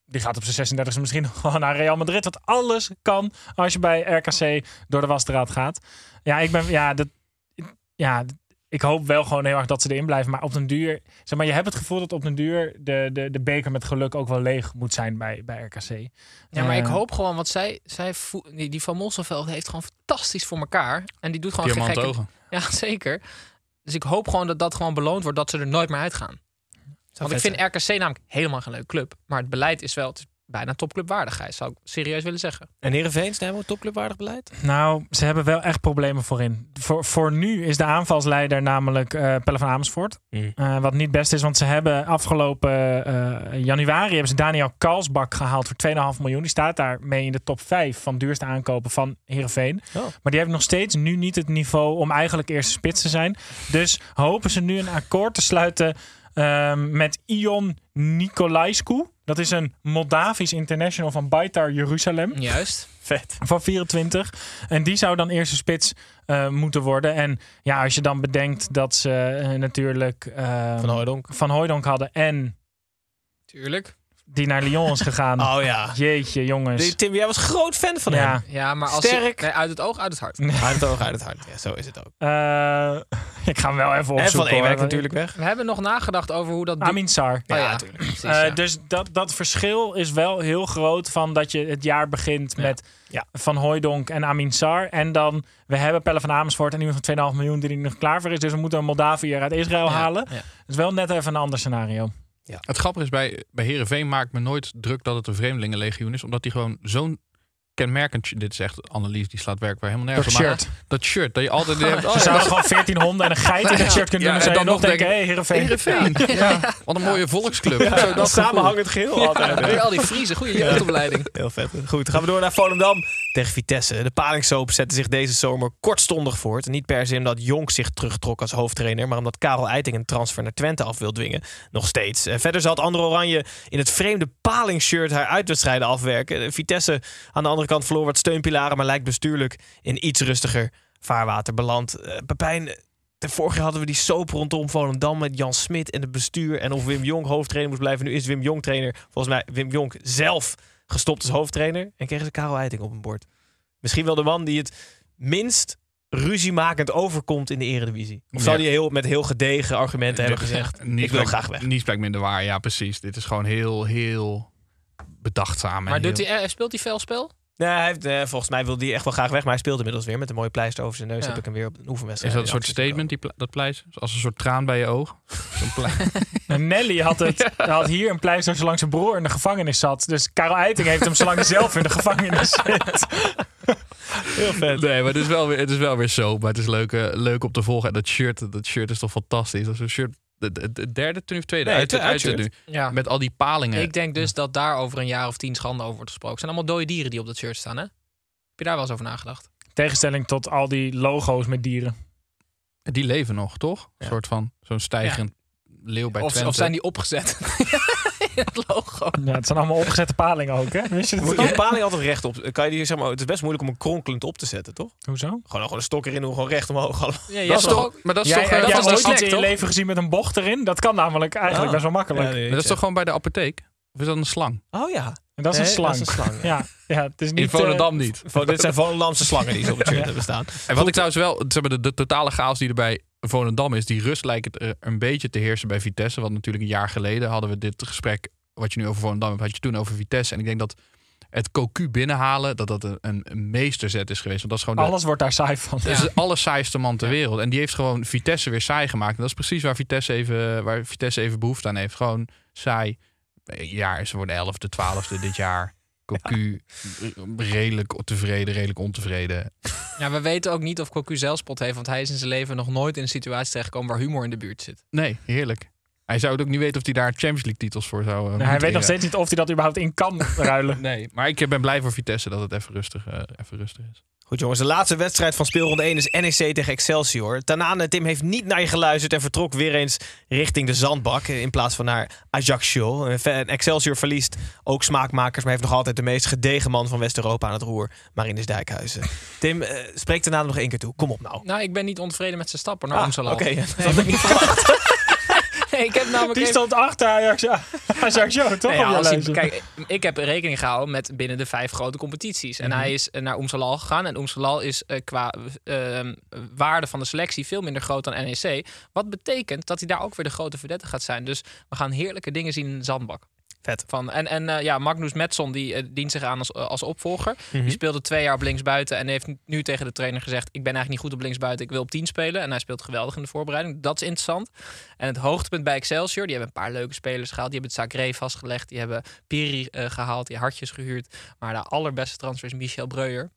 die gaat op zijn 36e misschien nog gewoon naar Real Madrid. Wat alles kan als je bij RKC door de wasstraat gaat. Ja, ik ben... Ja, dat, ja, ik hoop wel gewoon heel erg dat ze erin blijven. Maar op den duur... Zeg maar, je hebt het gevoel dat op den duur de, de, de beker met geluk ook wel leeg moet zijn bij, bij RKC. Ja, maar ik hoop gewoon, want zij, zij die, die Van Mosselveld heeft gewoon fantastisch voor elkaar. En die doet gewoon geen gekke... ogen. Ja, zeker. Dus ik hoop gewoon dat dat gewoon beloond wordt, dat ze er nooit meer uitgaan. Want ik vind RKC namelijk helemaal geen leuke club. Maar het beleid is wel... Het is bijna topclubwaardigheid, zou ik serieus willen zeggen. En Heerenveen, hebben we topclubwaardig beleid? Nou, ze hebben wel echt problemen voorin. Voor, voor nu is de aanvalsleider namelijk uh, Pelle van Amersfoort. Mm. Uh, wat niet best is, want ze hebben afgelopen uh, januari hebben ze Daniel Kalsbak gehaald voor 2,5 miljoen. Die staat daar mee in de top 5 van duurste aankopen van Heerenveen. Oh. Maar die hebben nog steeds nu niet het niveau om eigenlijk eerste spits te zijn. Dus hopen ze nu een akkoord te sluiten Ehm, met Ion Nicolaescu. Dat is een Moldavisch international van Baitar Jeruzalem. Juist. Vet. Van 24. En die zou dan eerste spits eh, moeten worden. En ja, als je dan bedenkt dat ze eh, natuurlijk ehm, Van Hooijdonk. Van Hooijdonk hadden en Tuurlijk. Die naar Lyon is gegaan. Oh ja. Jeetje, jongens. Die- Tim, jij was groot fan van Ja. hem. Ja, maar als Sterk. Je, nee, uit het oog, uit het hart. Uit het oog, uit het hart. Ja, zo is het ook. Eh, ik ga hem wel even opzoeken. En Van Ewijk natuurlijk weg. We hebben nog nagedacht over hoe dat... Amin Sar. Oh, ja, Ja, natuurlijk. Precies, Eh. Dus dat, dat verschil is wel heel groot van dat je het jaar begint met Ja. Van Hooijdonk en Amin Sar. En dan, we hebben Pelle van Amersfoort en iemand van 2,5 miljoen die er nog klaar voor is. Dus we moeten een Moldaviër uit Israël Ja, halen. ja. Dat is wel net even een ander scenario. Het grappige is, bij, bij Heerenveen maak ik me nooit druk dat het een vreemdelingenlegioen is. Omdat die gewoon zo'n kenmerkend... Dit is echt Annelies, die slaat werk waar helemaal nergens Dat shirt. Dat shirt, dat je altijd hebt... Ze oh ja, zouden gewoon 14 honden en een geit in het shirt kunnen doen. Ja, en je dan nog denken, hé, Heerenveen. Heerenveen. Ja. Wat een mooie volksclub. Zo, dat. Samenhangend geheel altijd. Al die Friese, goede jeugdopleiding. Heel vet. Goed, gaan we door naar Volendam tegen Vitesse. De palingsoap zette zich deze zomer kortstondig voort. Niet per se omdat Jonk zich terugtrok als hoofdtrainer... maar omdat Karel Eiting een transfer naar Twente af wil dwingen. Nog steeds. Eh, Verder zat Andro Oranje in het vreemde palingshirt... haar uitwedstrijden afwerken. Eh, Vitesse aan de andere kant verloor wat steunpilaren... maar lijkt bestuurlijk in iets rustiger vaarwater beland. Eh, Pepijn... De vorige jaar hadden we die soap rondom Volendam met Jan Smit en het bestuur. En of Wim Jong hoofdtrainer moest blijven. Nu is Wim Jong trainer. Volgens mij Wim Jong zelf gestopt als hoofdtrainer. En kregen ze Karel Eiting op een bord. Misschien wel de man die het minst ruziemakend overkomt in de eredivisie. Of zou Ja. die heel, met heel gedegen argumenten hebben gezegd... Niets ik wil graag weg. Niets blijkt minder waar, ja precies. Dit is gewoon heel, heel bedachtzaam. en Maar doet heel- hij, eh, speelt hij veel spel? Nee, hij heeft, eh, volgens mij wil hij echt wel graag weg. Maar hij speelt inmiddels weer met een mooie pleister over zijn neus. Ja. Heb ik hem weer op een Is oefenwedstrijd. dat een soort statement, die, dat pleister? Als een soort traan bij je oog? En Nelly had, het, had hier een pleister zolang zijn broer in de gevangenis zat. Dus Karel Eiting heeft hem zolang hij zelf in de gevangenis zit. Heel vet. Nee, maar het is wel weer, het is wel weer zo. Maar het is leuk, leuk om te volgen. En dat shirt, dat shirt is toch fantastisch. Dat is een shirt, de, de, de derde toen of tweede? Nee, uit, het uit, nu. Ja. Met al die palingen. Ik denk dus dat daar over een jaar of tien schande over wordt gesproken. Het zijn allemaal dode dieren die op dat shirt staan, hè? Heb je daar wel eens over nagedacht? Tegenstelling tot al die logo's met dieren. Die leven nog, toch? Een soort van zo'n stijgerend leeuw bij Of, Twente. of zijn die opgezet? het logo. Ja, het zijn allemaal opgezette palingen ook, hè? Wist je dat? Moet je een paling altijd recht op? Kan je die, zeg maar, het is best moeilijk om een kronkelend op te zetten, toch? Hoezo? Gewoon, gewoon een stok erin doen, gewoon recht omhoog. Allemaal. Ja, Dat is toch ook... maar dat is toch, eh, was ooit iets snack, in je toch? leven gezien met een bocht erin? Dat kan namelijk eigenlijk Ah. best wel makkelijk. Ja, nee, maar dat is toch gewoon bij de apotheek? Of is dat een slang? Oh ja. En dat is een Nee, slang. dat is een slang, ja. ja. ja, het is niet... In Volendam eh, niet. Vo- Dit zijn Volendamse slangen die ze op het shirt hebben staan. En wat ik trouwens wel, zeg maar, de, de totale chaos die er bij Volendam is, die rust lijkt het er een beetje te heersen bij Vitesse. Want natuurlijk een jaar geleden hadden we dit gesprek, wat je nu over Volendam hebt, had je toen over Vitesse. En ik denk dat het Cocu binnenhalen, dat dat een, een, meesterzet is geweest. Want dat is gewoon de, Alles wordt daar saai van. dat is de allersaaiste man ter wereld. En die heeft gewoon Vitesse weer saai gemaakt. En dat is precies waar Vitesse even, waar Vitesse even behoefte aan heeft. Gewoon saai. Ja, ze worden elfde, twaalfde dit jaar. Cocu redelijk tevreden, redelijk ontevreden. Ja, we weten ook niet of Cocu zelfspot heeft, want hij is in zijn leven nog nooit in een situatie terechtgekomen waar humor in de buurt zit. Nee, heerlijk. Hij zou het ook niet weten of hij daar Champions League titels voor zou. eh, hij weet nog steeds niet of hij dat überhaupt in kan ruilen. Nee, maar ik ben blij voor Vitesse dat het even rustig, eh, even rustig is. Goed jongens, de laatste wedstrijd van speelronde 1 is NEC tegen Excelsior. Tanane Tim heeft niet naar je geluisterd en vertrok weer eens richting de zandbak eh, in plaats van naar Ajaccio. En Ve- en Excelsior verliest ook smaakmakers, maar heeft nog altijd de meest gedegen man van West-Europa aan het roer, Marinus Dijkhuizen. Tim, eh, spreek Tanane nog één keer toe. Kom op nou. Nou, ik ben niet ontevreden met zijn stappen naar Ah. Oké, dat had ik niet verwacht. Ik heb namelijk Die even- stond achter Ajax. Ajaccio, toch? Nee, ja, als hij- kijk, ik heb rekening gehouden met binnen de vijf grote competities. En Mhm. hij is eh, naar Oemsalal gegaan. En Oemsalal is eh, qua eh, waarde van de selectie veel minder groot dan NEC. Wat betekent dat hij daar ook weer de grote verdette gaat zijn. Dus we gaan heerlijke dingen zien in de zandbak. Vet. Van, en en eh, ja, Magnus Metson die eh, dient zich aan als, eh, als opvolger. Mhm. Die speelde twee jaar op linksbuiten en heeft nu tegen de trainer gezegd: Ik ben eigenlijk niet goed op linksbuiten, ik wil op 10 spelen. En hij speelt geweldig in de voorbereiding. Dat is interessant. En het hoogtepunt bij Excelsior, die hebben een paar leuke spelers gehaald. Die hebben het vastgelegd, die hebben Piri eh, gehaald, die hartjes gehuurd. Maar de allerbeste transfer is Michel Breuer.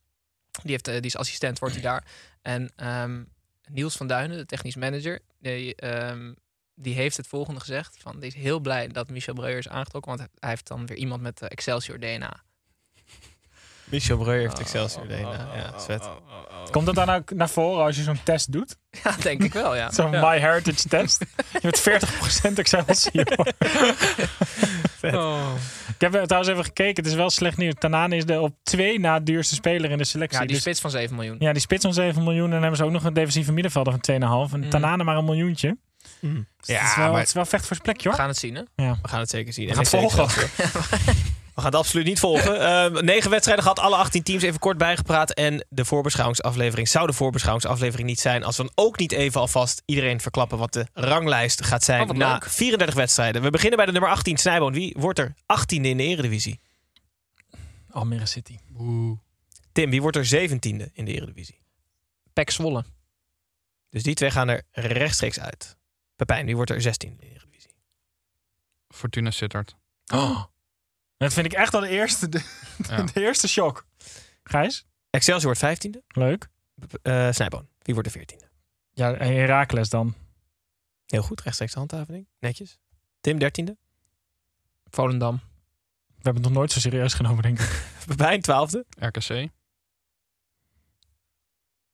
Die, heeft, die is assistent, wordt hij daar. En ehm, Niels van Duinen, de technisch manager, die, ehm, die heeft het volgende gezegd. Van, die is heel blij dat Michel Breuer is aangetrokken, want hij heeft dan weer iemand met eh, Excelsior DNA. Michel Breu heeft Excelsior DNA. Ja, dat is vet. Komt dat dan ook naar voren als je zo'n test doet? Ja, denk ik wel, ja. Zo'n Ja. My Heritage test. Je bent 40% Excelsior. Vet. Oh. Ik heb trouwens even gekeken. Het is wel slecht nieuws. Tanane is de op twee na duurste speler in de selectie. Ja, die Dus- spits van 7 miljoen. Ja, die spits van 7 miljoen. En dan hebben ze ook nog een defensieve middenvelder van 2,5. En Mm. Tanane maar een miljoentje. Dus Ja, het, is wel, maar- het is wel vecht voor zijn plekje We hoor. gaan het zien, hè? Ja. We gaan het zeker zien. We gaan het volgen. We gaan het absoluut niet volgen. Eh, negen wedstrijden gehad, alle 18 teams even kort bijgepraat. En de voorbeschouwingsaflevering zou de voorbeschouwingsaflevering niet zijn... als we dan ook niet even alvast iedereen verklappen... wat de ranglijst gaat zijn Oh, na leuk. 34 wedstrijden. We beginnen bij de nummer 18, Snijboon. Wie wordt er 18e in de eredivisie? Almere City. Tim, wie wordt er 17e in de eredivisie? Pek Zwolle. Dus die twee gaan er rechtstreeks uit. Pepijn, wie wordt er 16e in de eredivisie? Fortuna Sittard. Oh. Dat vind ik echt al de eerste, de, Ja. de eerste shock. Gijs? Excelsior wordt 15e. Leuk. Eh Snijboon, wie wordt de 14e? Ja, en Herakles dan. Heel goed, rechtstreeks handhaving. Netjes. Tim, 13e. Volendam. We hebben het nog nooit zo serieus genomen, denk ik. Pepijn, 12e. RKC.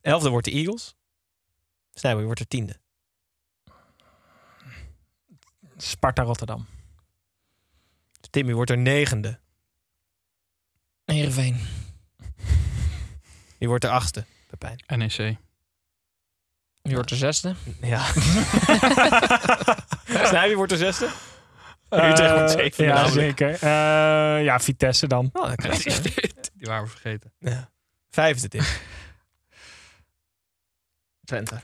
11e wordt de Eagles. Snijboon, wie wordt er 10e? Sparta Rotterdam. Tim, wie wordt er negende? Heerenveen. Wie wordt er achtste? Pepijn. NEC. Wie wordt de zesde? Ja. Snij, wie wordt er zesde? Eh, Utrecht wordt zevende Ja, namelijk. zeker. Eh, ja, Vitesse dan. Oh, dat krijg je. Die waren we vergeten. Ja. Vijfde, Tim. Twente.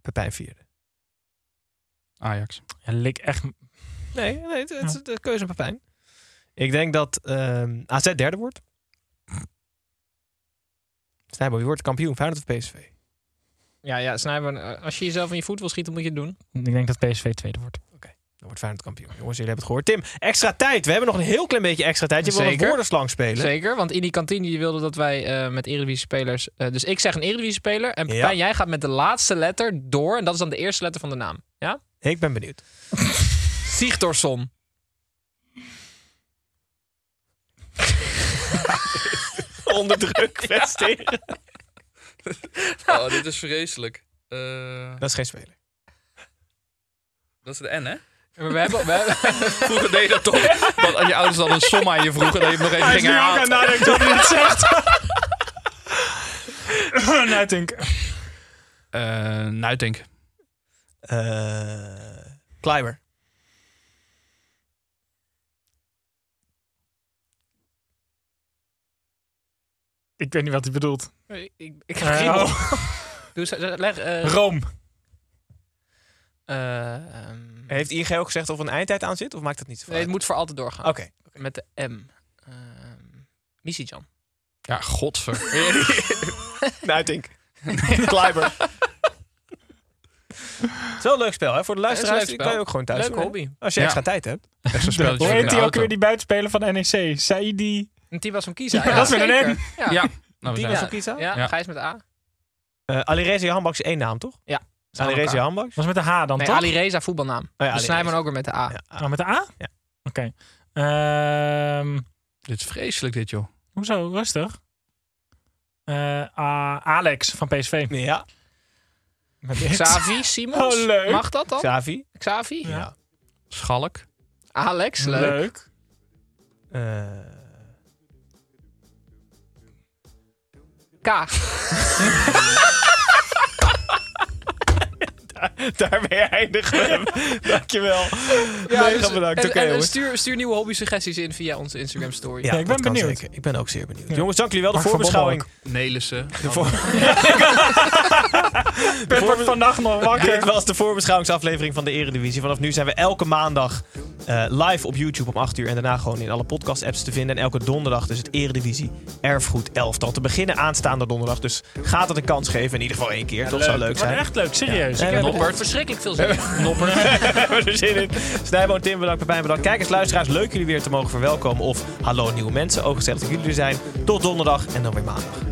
Pepijn vierde. Ajax. Ja, lik echt... Nee, nee het, het is de keuze van Pepijn. Ik denk dat ehm, AZ derde wordt. Snijboom, wie wordt kampioen? Feyenoord of PSV? Ja, ja, Snijboon, eh, als je jezelf in je voet wil schieten, moet je het doen. Ik denk dat PSV tweede wordt. Dan wordt Feyenoord kampioen. Jongens, jullie hebben het gehoord. Tim, extra tijd. We hebben nog een heel klein beetje extra tijd. Je wil een woordenslang spelen. Zeker, want Cantini die wilde dat wij eh, met Eredivisie-spelers... eh, dus ik zeg een Eredivisie-speler en Ja. Pepijn, jij gaat met de laatste letter door. En dat is dan de eerste letter van de naam. Ja? Ik ben benieuwd. Sigtorsson. Onder druk presteren. Oh, dit is vreselijk. Eh, Dat is geen speler. dat is de N, hè? Maar we hebben... We hebben Vroeger deed je dat toch? Want als je ouders dan een som aan je vroegen, dat je hem nog even ging herhalen. nadenken dat hij het zegt. Nuitink. Eh Nuitink. Eh Kleiber. Ik weet niet wat hij bedoelt. ik, ik, ik Eh, heb geen oh. Doe leg... eh, Rome. eh, ehm, Heeft ING ook gezegd of er een eindtijd aan zit? Of maakt dat niet zoveel nee, het moet voor altijd doorgaan. Oké. Met de M. Ehm Misijan. Ja, godver. Nuitink. Kleiber. Het is wel een leuk spel, hè? Voor de luisteraars leuk die kan je ook gewoon thuis Leuke doen, hè? hobby. Als je Ja. extra tijd hebt. Echt zo'n spelletje Hoe heet hij ook weer, die buitenspeler van NEC? Saidi. Een Tibas van Kisa. Ja, dat is met een zeker. M. Ja. Ja. Nou, Die was ook iets aan? Ja, Ja. Gijs met A. Uh, Alireza Handbaks is één naam, toch? Ja. Alireza Handbaks? Was met de H dan, Nee, toch? Ali Reza voetbalnaam. Oh ja, dus Snijman ook weer met de A. Ja. Oh, met de A? Ja. Oké. Ehm, Dit is vreselijk, dit, joh. hoezo? Rustig. Eh, ah, Alex van PSV. Ja. Met. Xavi, Simons. Oh, leuk. Mag dat dan? Xavi. Xavi? Ja. Schalk. Alex, leuk. Leuk. Eh, K. daarmee eindigen we. Dankjewel. Ja, Mega dus- bedankt. en- en, stuur, stuur nieuwe hobby-suggesties in via onze Instagram story. Ja, ik ben benieuwd. zeker. Ik ben ook zeer benieuwd. Ja. Jongens, dank jullie wel. De voorbeschouwing. Nelissen. De voor... Ik word vannacht nog wakker. Dit was de voorbeschouwingsaflevering van de Eredivisie. Vanaf nu zijn we elke maandag eh, live op YouTube om 8 uur. En daarna gewoon in alle podcast-apps te vinden. En elke donderdag dus het Eredivisie Erfgoed Elftal. Te beginnen aanstaande donderdag. Dus gaat het een kans geven. In ieder geval één keer. Dat zou leuk wordt zijn. echt leuk, serieus. Ja. Ik En heb Noppert, verschrikkelijk veel zin. Noppert. We hebben er zin in. Snijboon, Tim, bedankt. Pepijn, bedankt. Kijkers, luisteraars, leuk jullie weer te mogen verwelkomen. Of hallo nieuwe mensen. Ook gezellig dat jullie er zijn. Tot donderdag en dan weer maandag.